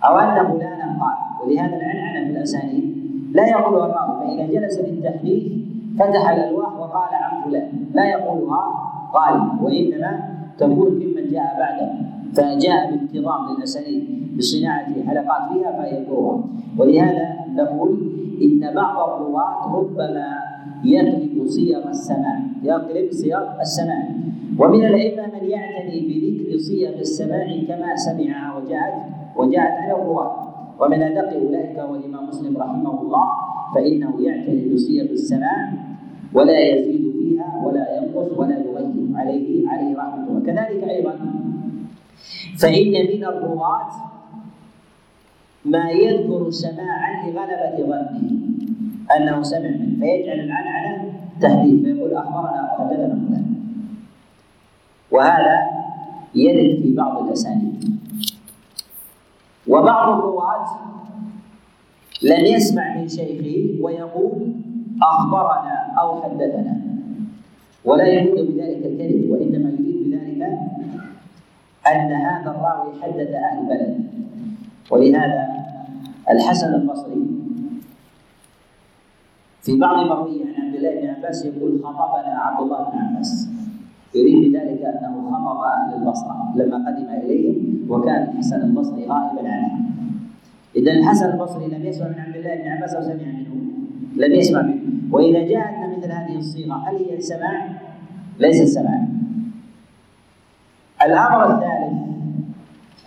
أو أن فلانا قال. ولهذا العنعنة في الأسانيد لا يقولها الراوي فإذا جلس للتحديث فتح الألواح وقال عن فلان. لا يقولها قال. وإنما تكون ممن جاء بعده. فجاء بانتظام للاسانيد بصناعة حلقات فيها فيذكرها ولهذا نقول إن بعض الرواة ربما يقلب صيغ السماع. يقلب صيغ السماع. ومن الأئمة من يعتني بذكر صيغ السماع كما سمعها وجاءت وجاءت على الرواة. ومن أدق أولئك هو الإمام مسلم رحمه الله فإنه يعتني بصيغ السماع ولا يزيد فيها ولا ينقص ولا يغير. عليه عليه رحمة الله. كذلك أيضا فإن من الرواة ما يذكر سماعا لغلبة ظنه. أنه سمع منه. فيجعل العنعنة تهديد. فيقول أخبرنا وحدثنا فلان. وهذا يرد في بعض الأسانيد. وبعض الرواة لم يسمع من شيخه ويقول أخبرنا أو حدثنا. ولا يريد بذلك الكذب وإنما يريد بذلك أن هذا الراوي حدث أهل البلد ولهذا الحسن البصري في بعض مروي عن عبد الله بن عباس يقول خطبنا عبد الله بن عباس. يريد بذلك أنه خطب أهل البصرة لما قدم إليهم وكان الحسن البصري غائبا عنه. اذا الحسن البصري لم يسمع من عبد الله بن عباس أو سمع منه. لم يسمع منه. وإذا جاءتنا مثل هذه الصيغة هل هي السماع؟ ليس السماع. الأمر الثالث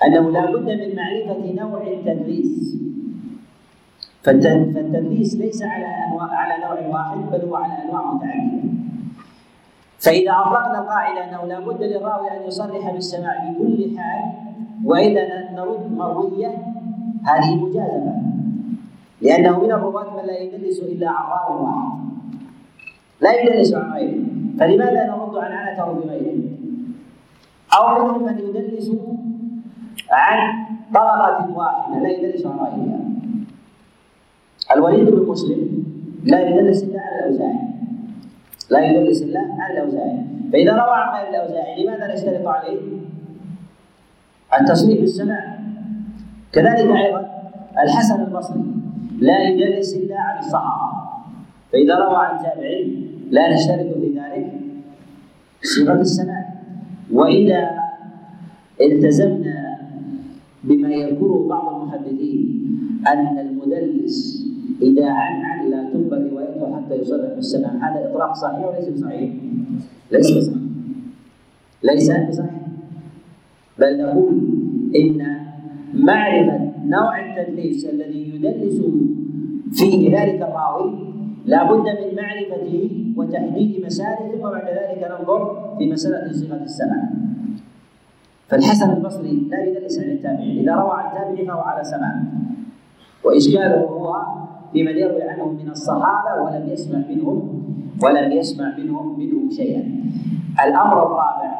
أنه لا بد من معرفة نوع التدليس. فالتدليس ليس على انواع على نوع واحد بل هو على أنواع متعددة. فإذا أطلقنا القاعده أنه لا بد للراوي أن يصرح بالسماع بكل حال وإذا نرد مروية هذه مجازفة. لأنه من الرواة من لا يدلس إلا عن راو واحد. لا يدلس عن غيره. فلماذا نرد عن عنته بغيره؟ أو منهم من يدلس عن طبقة واحدة لا يدلس عن غيرها الوليد بن مسلم لا يدلس إلا على الأوزاعي. لا يدلس إلا على الأوزاعي. فإذا روى عن غير الأوزاعي لماذا نشترط عليه؟ التصريح بالسماع كذلك أيضا الحسن البصري لا يدلس إلا عن الصحابة. فإذا روى عن تابعين لا نشترط في ذلك صيغة السماع. وإذا التزمنا بما يذكره بعض المحدثين أن المدلس إذا عن عن لا تقبل روايته حتى يصرح بالسمع هذا إطلاق صحيح وليس بصحيح؟ ليس بصحيح. ليس بصحيح. بل نقول إن معرفة نوع التدليس الذي يدلس فيه ذلك الراوي لا بد من معرفته وتحديد مساره ثم بعد ذلك ننظر في مسألة صيغة السمع فالحسن البصري لا يدلس عن التابعين. إذا روى عن تابع فهو على سماع. وإشكاله هو في من يروي عنهم من الصحابة ولم يسمع منهم ولم يسمع منهم منهم شيئا. الأمر الرابع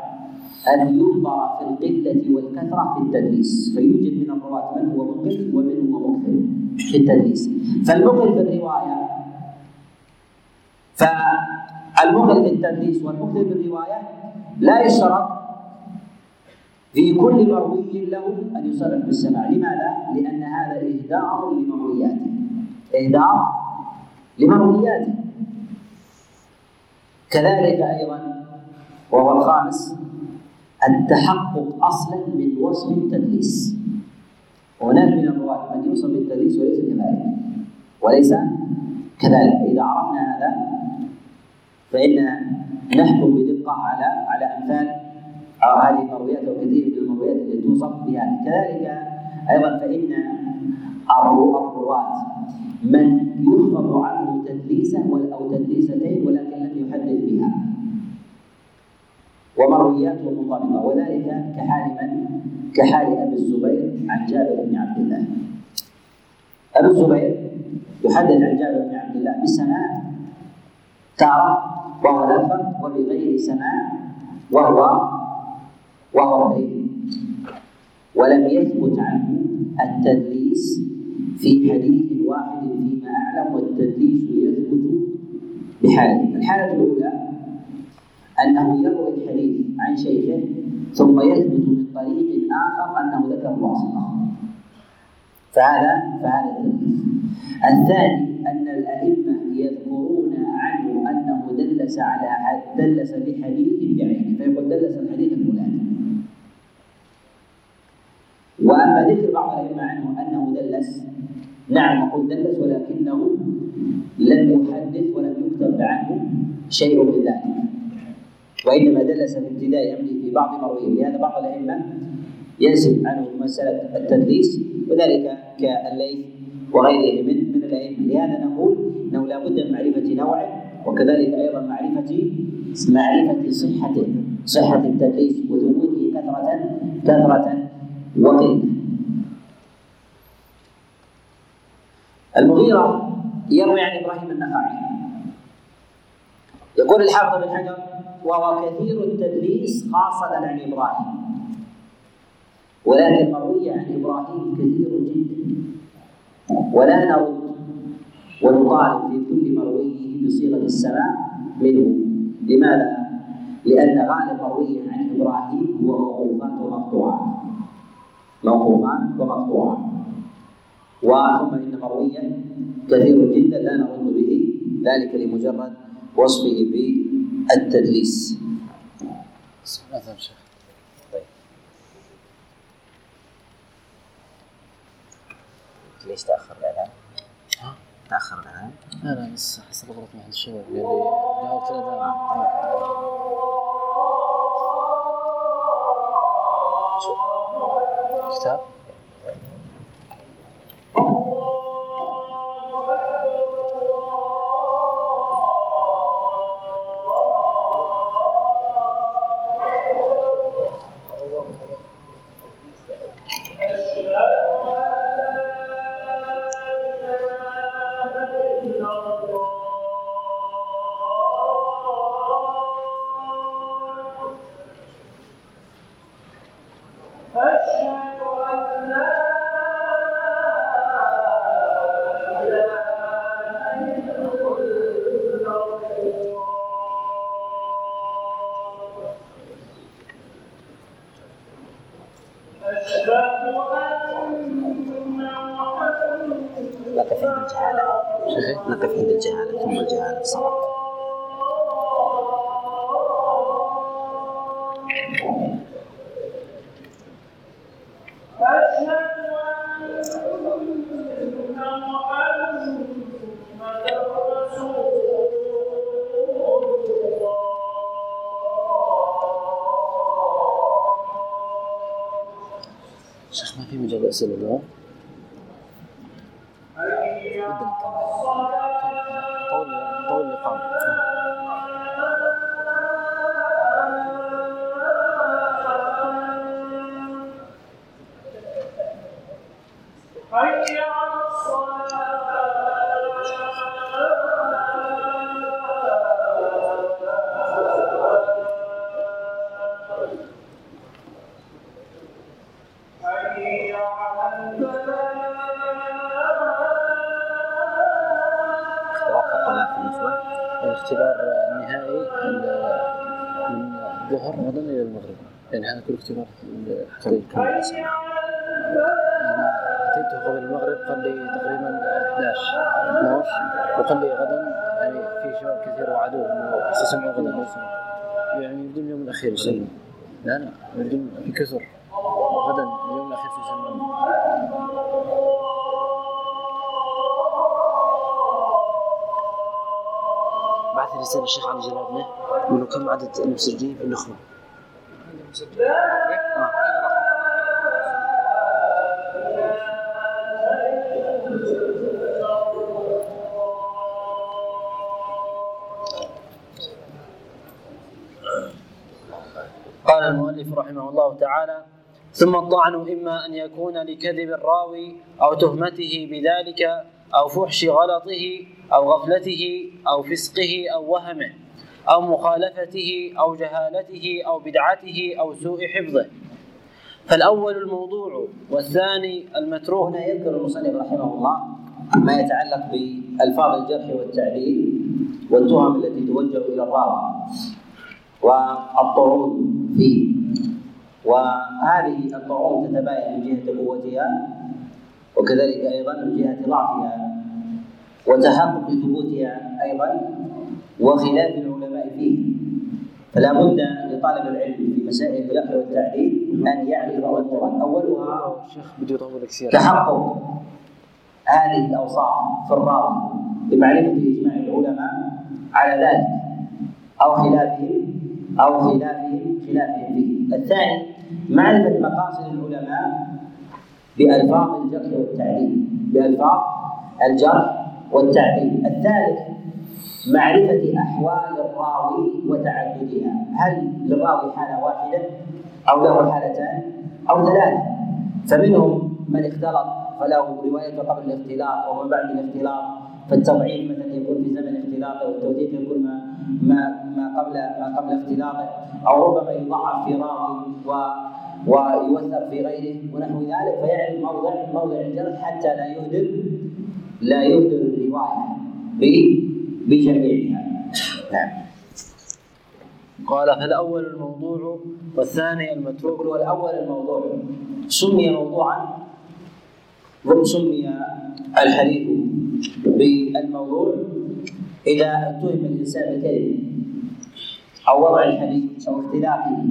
أن ينظر في القلة والكثرة في التدليس. فيوجد من الرواة من هو مقل ومن هو مكثر في التدليس. فالمقل في الرواية فالمقل في التدليس والمكثر في الرواية لا يشترط في كل مروي له أن يصرح بالسماع. لماذا؟ لأن هذا إهداء لمروياته إهداء لمروياته كذلك أيضا وهو الخامس التحقق أصلا من وصف التدليس. هناك من الرواة من يوصف بالتدليس وليس كذلك. وليس كذلك. إذا عرفنا هذا فإن نحكم بدقة على على امثال هذه المرويات أو كثير من المرويات التي توصف بهذا كذلك أيضا فإن الرواة من يحفظ عنه تدليسه أو تدليستين ولكن لم يحدث بها. ومروياته منضبطة وذلك كحال من؟ كحال أبي الزبير عن جابر بن عبد الله. أبو الزبير يحدث عن جابر بن عبد الله بسماع تارة وهو الأكثر وبغير سماع وهو وهو غريب ولم يثبت عنه التدليس في حديث واحد فيما أعلم والتدليس يثبت بحاله. الحالة الأولى أنه يروي الحديث عن شيخه ثم يثبت من طريق آخر أنه ذكر الواسطة فهذا فهذا التدليس. الثاني أن الأئمة يذكرون دلس على حد دلس بحديث بعينه فيقول دلس الحديث الفلاني. وأما ذكر بعض الأئمة عنه أنه دلس نعم نقول دلس ولكنه لم يحدث ولم يكتب عنه شيء من ذلك. وإنما دلس في ابتداء امره في بعض مرويه. لهذا بعض الأئمة ينسب عنه مسألة التدليس وذلك كالليث وغيره من من الأئمة. لهذا نقول إنه لا بد من معرفة نوعه وكذلك أيضا معرفه معرفة صحته صحة التدليس وثبوته كثره كثرة وقله المغيرة يروي عن إبراهيم النخعي. يقول الحافظ بن حجر وهو كثير التدليس خاصة عن إبراهيم. ولكن مروي عن إبراهيم كثير جدا. ولا نرد ونطالب في كل مرويه بصيغة السماع منه. لماذا؟ لأن غالب مرويه عن إبراهيم هو موقوفات ومقطوعات. موقوفات ومقطوعات. وثم إن مرويا كثير جدا لا نرد به ذلك لمجرد وصفه بالتدليس. طيب. ليش تأخر الإعلان؟ تأخر الإعلان؟ لا لا بس حسب غلط مع الشباب. قال لي الأذان كتاب؟ يعني يبدو اليوم الأخير يسمعوا لا لا. يبدو في كثر غدا اليوم الأخير سيسمعون بعث لي رسالة الشيخ جلالنا يقول له كم عدد المسجلين في النخبة؟ رحمه الله تعالى ثم الطعن إما أن يكون لكذب الراوي أو تهمته بذلك أو فحش غلطه أو غفلته أو فسقه أو وهمه أو مخالفته أو جهالته أو بدعته أو سوء حفظه. فالأول الموضوع والثاني المتروك. هنا يذكر المصنف رحمه الله ما يتعلق بألفاظ الجرح والتعديل والتهم التي توجه إلى الراوي والطعون فيه. وهذه الطعون تتباين من جهة قوتها وكذلك أيضا من جهة ضعفها وتحقق ثبوتها أيضا وخلاف العلماء فيه فلا بد لطالب العلم في مسائل الجرح والتعديل أن يعرف الشيخ بده يطول كثير تحقق هذه الأوصاف في الراوي بمعرفه إجماع العلماء على ذلك أو خلافهم أو خلافهم خلافهم فيه. الثاني معرفة مقاصد العلماء بألفاظ الجرح والتعديل بألفاظ الجرح والتعديل. الثالث معرفة أحوال الراوي وتعددها، هل للراوي حالة واحدة أو له حالتان أو ثلاثة؟ فمنهم من اختلط فله رواية قبل الاختلاط وما بعد الاختلاط فالتضعيف مثلا يكون في زمن اختلاطه والتوثيق يكون ما ما ما قبل ما قبل اختلاطه أو ربما يضعف في راوي ويوثق في غيره ونحو ذلك فيعرف موضع موضع الجرح حتى لا يهدر لا يهدر الرواية ب- بجميعها. نعم. قال فالأول الموضوع والثاني المتروك؟ يقول والاول الموضوع. سمي موضوعا سمي الحديث بالموضوع إذا اتهم الإنسان بالكذب أو وضع الحديث أو اختلاقه.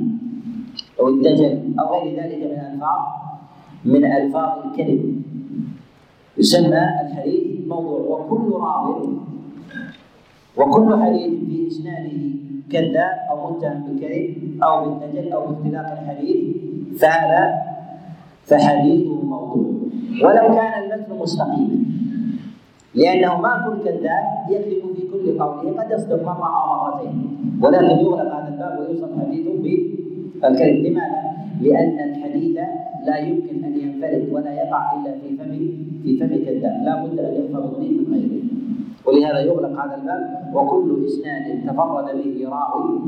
أو الدجل أو غير ذلك من الفاظ من ألفاظ الكذب يسمى الحديث موضوع وكل راو وكل حديث في إسناده كذاب أو متهم بالكذب أو بالدجل أو باختلاق الحديث فهذا فحديثه موضوع. ولو كان المتن مستقيما لأنه ما كل كذاب يكذب في كل قوله قد يصدق مرة أو مرتين. ولكن يغلق هذا الباب ويوصف حديثه بالكذب لماذا؟ لأن الحديث لا يمكن أن ينفرد ولا يقع إلا في فم في فم كذاب. لا بد أن يحفظ من غيره. ولهذا يغلق هذا الباب وكل إسناد تفرد به راوي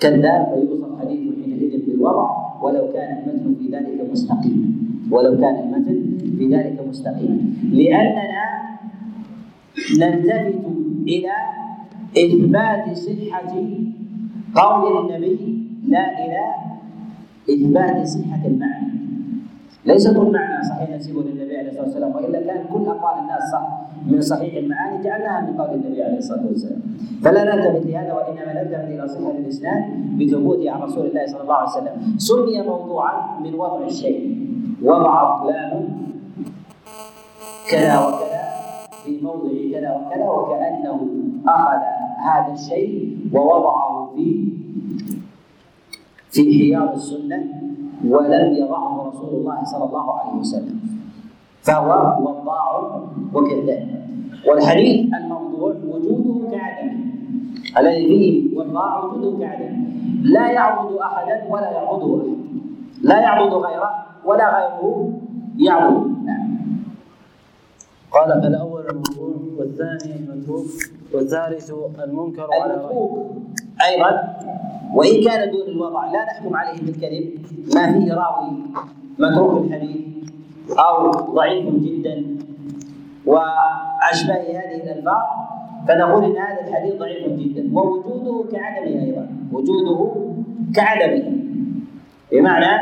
كذاب فيوصف حديثه حينئذ بالوضع ولو كان المتن في ذلك مستقيما. ولو كان المتن في ذلك مستقيما. لأننا نلتفت إلى إثبات صحة قول النبي لا إلى إثبات صحة المعنى. ليس كل معنى صحيح نسيبه للنبي عليه الصلاة والسلام وإلا كان كل أقوال الناس صح من صحيح المعاني جعلناها من قول النبي عليه الصلاة والسلام. فلا نلتفت لهذا وإنما نلتفت إلى صحة الاسناد بثبوته عن رسول الله صلى الله عليه وسلم. سمي موضوعا من وضع الشيء. وضع فلان كذا وكذا في موضع كذا وكذا وكأنه أخذ هذا الشيء ووضعه في في حياض السنة ولم يضعه رسول الله صلى الله عليه وسلم. فهو وضاع وكذاب والحديث الموضوع وجوده كعدمه الذي فيه وضاع وجوده كعدمه لا يعبد أحدا ولا يعبده أحد. لا يعبد غيره ولا غيره يعبد. نعم. قال فالأول الموضوع والثاني المتروك والثالث المنكر على المتروك أيضا وإن كان دون الوضع لا نحكم عليه بالكذب ما فيه راوي متروك الحديث أو ضعيف جدا وأشباه هذه الألفاظ فنقول إن هذا الحديث ضعيف جدا. ووجوده كعدمه أيضا. وجوده كعدمه. بمعنى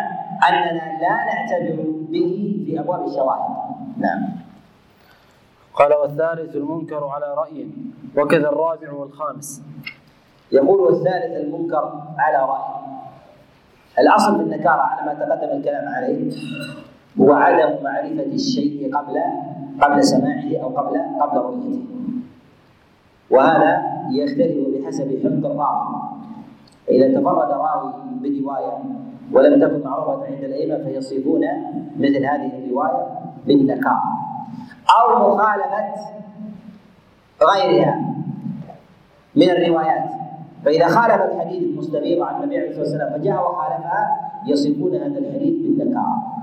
أننا لا نعتبر به في أبواب الشواهد. نعم. قال والثالث المنكر على رأي وكذا الرابع والخامس. يقول والثالث المنكر على رأي. الأصل في النكارة على ما تقدم الكلام عليه هو عدم معرفة الشيء قبل قبل سماعه أو قبل قبل رؤيته. وهذا يختلف بحسب حفظ الراوي. إذا تفرد راوي برواية ولم تكن معروفة عند الأئمة فيصفون مثل هذه الرواية بالنكارة. أو مخالفة غيرها من الروايات. فإذا خالف الحديث المستفيض عن النبي عليه الصلاة والسلام فجاء وخالفها يصفون هذا الحديث بالنكارة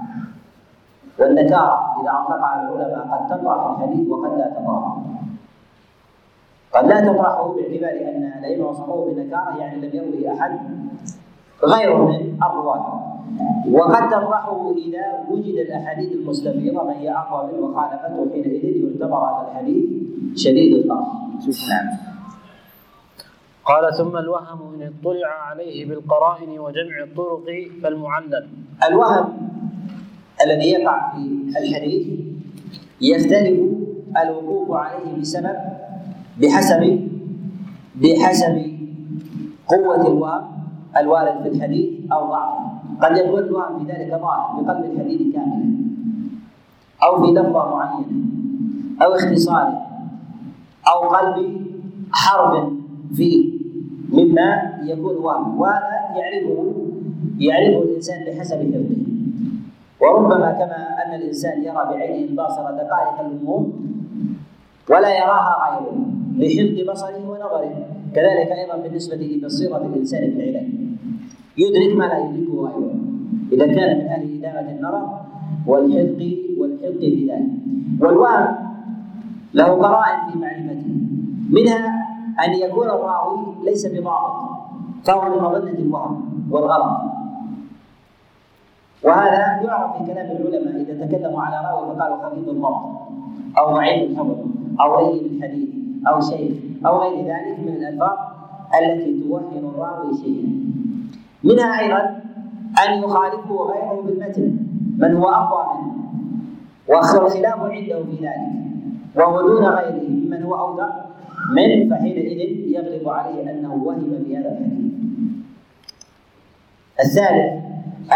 والنكارة إذا أطلقها العلماء قد تطرح الحديث وقد لا تطرحه. قد لا تطرحه باعتبار أن الأئمة وصفوه بالنكارة يعني لم يروه أحد غيره من الرواة. وقد تطرحه إذا وجد الأحاديث المستفيضة من هي أقوى منه وخالفته حينئذ يعتبر هذا الحديث شديد الطرح. نعم. قال ثم الوهم إن اطلع عليه بالقرائن وجمع الطرق فالمعلل. الوهم الذي يقع في الحديث يختلف الوقوف عليه بسبب بحسب بحسب قوة الوهم الوارد في الحديث أو ضعفه. قد يكون الوهم في ذلك ظاهر بقلب الحديث كاملا أو في لفظة معينة أو اختصاره أو قلب حرف فيه مما يكون وهم وهذا يعرفه يعرفه الإنسان بحسب حفظه. وربما كما أن الإنسان يرى بعينه الباصره دقائق الأمور ولا يراها غيره لحفظ بصره ونظره. كذلك أيضا بالنسبة لبصيرة الإنسان في العلاج. يدرك ما لا يدركه غيره. إذا كان من أهل إدامة النظر والحفظ والحفظ في ذلك. والوهم له قرائن في معرفته. منها أن يكون الراوي ليس بضابط فهو من مظنة الوهم والغلط. وهذا يعرف في كلام العلماء إذا تكلموا على رأوي فقالوا خفيف الضبط أو ضعيف الحفظ أو لين الحديث أو شيخ أو غير ذلك من الألفاظ التي توهم الراوي شيئا. منها أيضا أن يخالفه غيره بالمتن من هو أقوى منه. والخلاف عنده في ذلك وهو دون غيره ممن هو أوثق من فحينئذ يغلب عليه أنه وهم في هذا الحديث. الثالث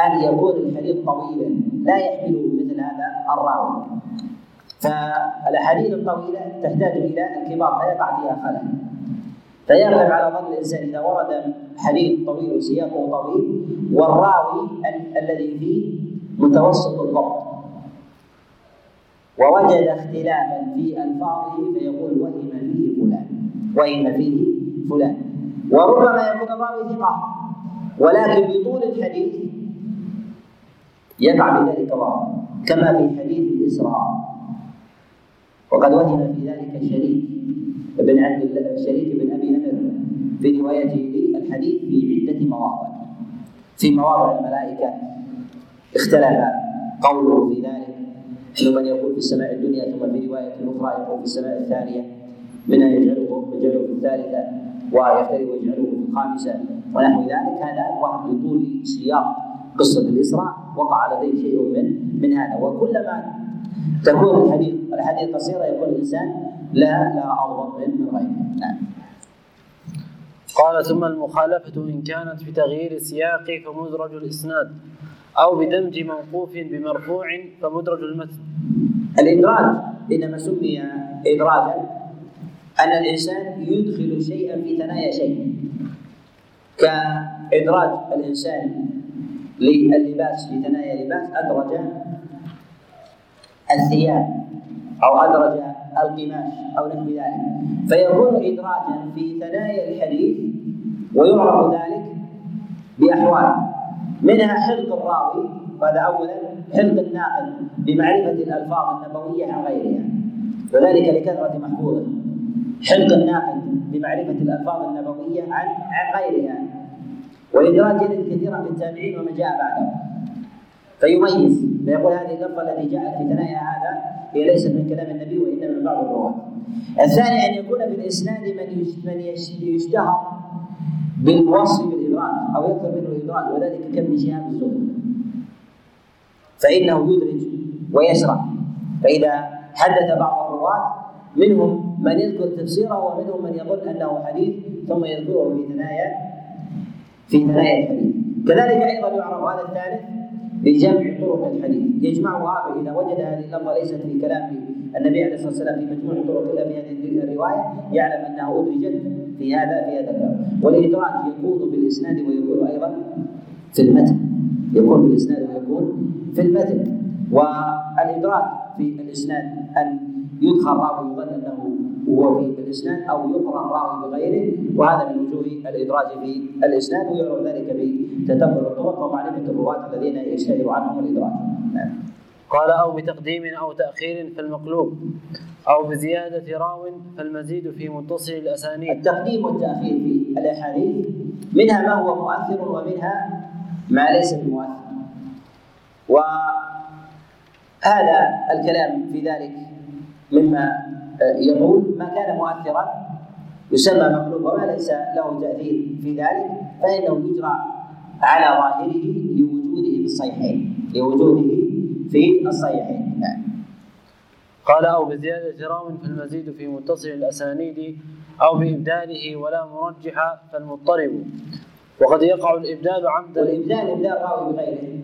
أن يكون الحديث طويلا لا يحمله مثل هذا الراوي. فالأحاديث الطويلة تحتاج إلى الكبار فيقع فيها خلل. فيغلب على ظن الإنسان إذا ورد حديث طويل وسياقه طويل والراوي ال- الذي فيه متوسط الضبط ووجد اختلافا في ألفاظه فيقول وهم فيه وهم فيه فلان. وربما يكون الراوي ثقة ولكن بطول الحديث يقع في ذلك ضعف كما في حديث الإسراء. وقد وهم في ذلك شريك بن عبد شريك بن أبي نمر في روايته للحديث في عدة مواضع. في مواضع الملائكة اختلف قوله في ذلك منهم من يقول في السماء الدنيا ثم في رواية أخرى يقول في السماء الثانية. منها يجعله يجعله في الثالثه ويختلف ويجعله في الخامسه ونحو ذلك. هذا وهم لطول سياق قصة الإسراء. وقع لديه شيء من من هذا. وكلما تكون الحديث الحديث قصيرة يكون الإنسان لا لا أضبط من من غيره. نعم. قال ثم المخالفة إن كانت بتغيير السياق فمدرج الإسناد أو بدمج موقوف بمرفوع فمدرج المتن. الإدراج إنما سمي إدراجا أن الإنسان يدخل شيئا في ثنايا شيء. كإدراج الإنسان للباس في ثنايا لباس أدرج الثياب أو أدرج القماش أو نحو ذلك. فيكون إدراجا في ثنايا الحديث ويعرف ذلك بأحوال. منها حفظ الراوي وهذا أولا حفظ الناقل بمعرفة الألفاظ النبوية عن غيرها. وذلك لكثرة محفوظه. حفظ الناقل بمعرفة الألفاظ النبوية عن عن غيرها. والإدراج يرد كثيرا في التابعين ومن جاء بعدهم فيميز فيقول هذه اللفظة التي جاءت في ثنايا هذا هي ليست من كلام النبي وإنما من بعض الرواة. الثاني أن يكون في الإسناد من من يشتهر بالوصف بالإدراج أو يكثر منه الإدراج وذلك كابن شهاب الزهري. فإنه يدرج ويشرح. فإذا حدث بعض الرواة منهم من يذكر تفسيره ومنهم من يظن أنه حديث ثم يذكره في ثنايا في ثنايا الحديث. كذلك أيضا يعرف هذا الثالث بجمع طرق الحديث. يجمعها فإذا وجد هذه اللفظة ليست في كلام النبي عليه الصلاة والسلام في مجموع طرق إلا في هذه الرواية يعلم أنها أدرجت في هذا في هذا الباب. والإدراج يكون في الإسناد ويكون أيضا في المتن. يكون في الإسناد ويكون في المتن. والإدراج في الإسناد ان يدخل راوي يظن انه هو في الإسناد أو يقرأ راوي بغيره وهذا من وجوه الإدراج في الإسناد ويعرف ذلك بتتبع الطرق ومعرفة الرواة الذين يشتهر عنهم الإدراج. نعم. قال أو بتقديم أو تأخير فالمقلوب أو بزيادة راو فالمزيد في متصل الأسانيد التقديم والتأخير في الأحاديث منها ما هو مؤثر ومنها ما ليس بمؤثر. وهذا الكلام في ذلك مما آه، يقول ما كان مؤثرا يسمى مقلوب وما ليس له تأثير في ذلك فإنه يجرى على ظاهره لوجوده في الصحيحين لوجوده في الصحيحين. نعم قال أو بزيادة راو فالمزيد في متصل الأسانيد أو بإبداله ولا مرجح فالمضطرب. وقد يقع الإبدال عمدا. والإبدال إبدال الراوي بغيره.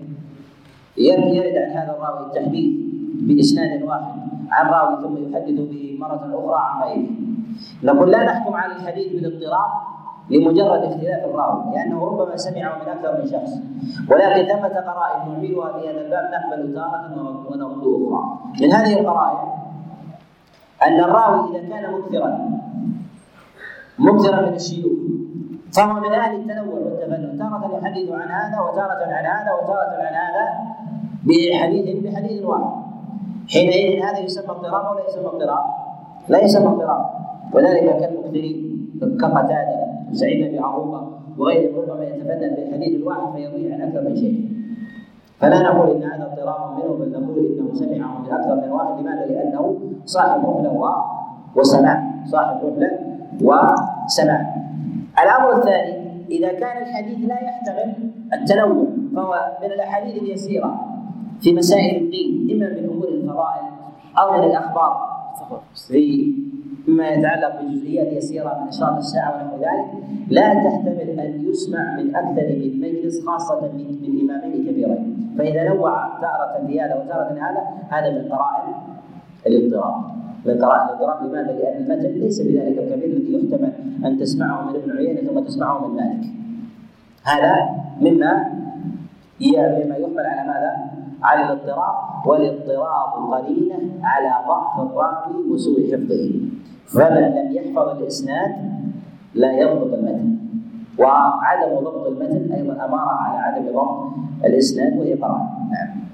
يرد عن هذا الراوي التحديث بإسناد واحد. عن راوي ثم يحدث به مرة أخرى عن غيره. نقول لا نحكم على الحديث بالاضطراب لمجرد اختلاف الراوي لأنه ربما سمعه من أكثر من شخص. ولكن ثمة قرائن نعملها في هذا الباب نقبل تارة ونرد أخرى. من هذه القرائن أن الراوي إذا كان مكثرا مكثرا من الشيوخ فهو من أهل التنوع والتفنن. تارة يحدث عن هذا وتارة عن هذا وتارة عن هذا بحديث بحديث واحد. حينئذ هذا يسمى اضطراب ولا يسمى اضطراب؟ لا يسمى اضطراب. وذلك كالمكثرين كقتاده سعيد بن عروبة وغيره ربما يتفنن بالحديث الواحد فيرويه عن أكثر من شيء. فلا نقول إن هذا اضطراب منه بل نقول إنه سمعه من أكثر من واحد. لماذا؟ لأنه صاحب رحلة وسماع. صاحب رحلة وسماع. الأمر الثاني إذا كان الحديث لا يحتمل التنوع فهو من الأحاديث اليسيرة. في مسائل الدين إما من أمور الفضائل أو من الأخبار. في ما يتعلق بجزئيات يسيرة من أشراط الساعة ونحو ذلك لا تحتمل أن يسمع من أكثر من مجلس خاصة من, من إمامين كبيرين. فإذا نوع تارة في هذا وتارة هذا هذا من قرائن الاضطراب. من قرائن الاضطراب. لماذا؟ لأن المتن ليس بذلك الكبير الذي يحتمل أن تسمعه من ابن عيينة ثم تسمعه من مالك. هذا مما مما يحمل على ماذا؟ على الاضطراب والاضطراب قرينة على ضعف الراوي وسوء حفظه. فمن لم يحفظ الإسناد لا يضبط المتن. وعدم ضبط المتن أيضا أمارة على عدم ضبط الإسناد وهي قرائن نعم.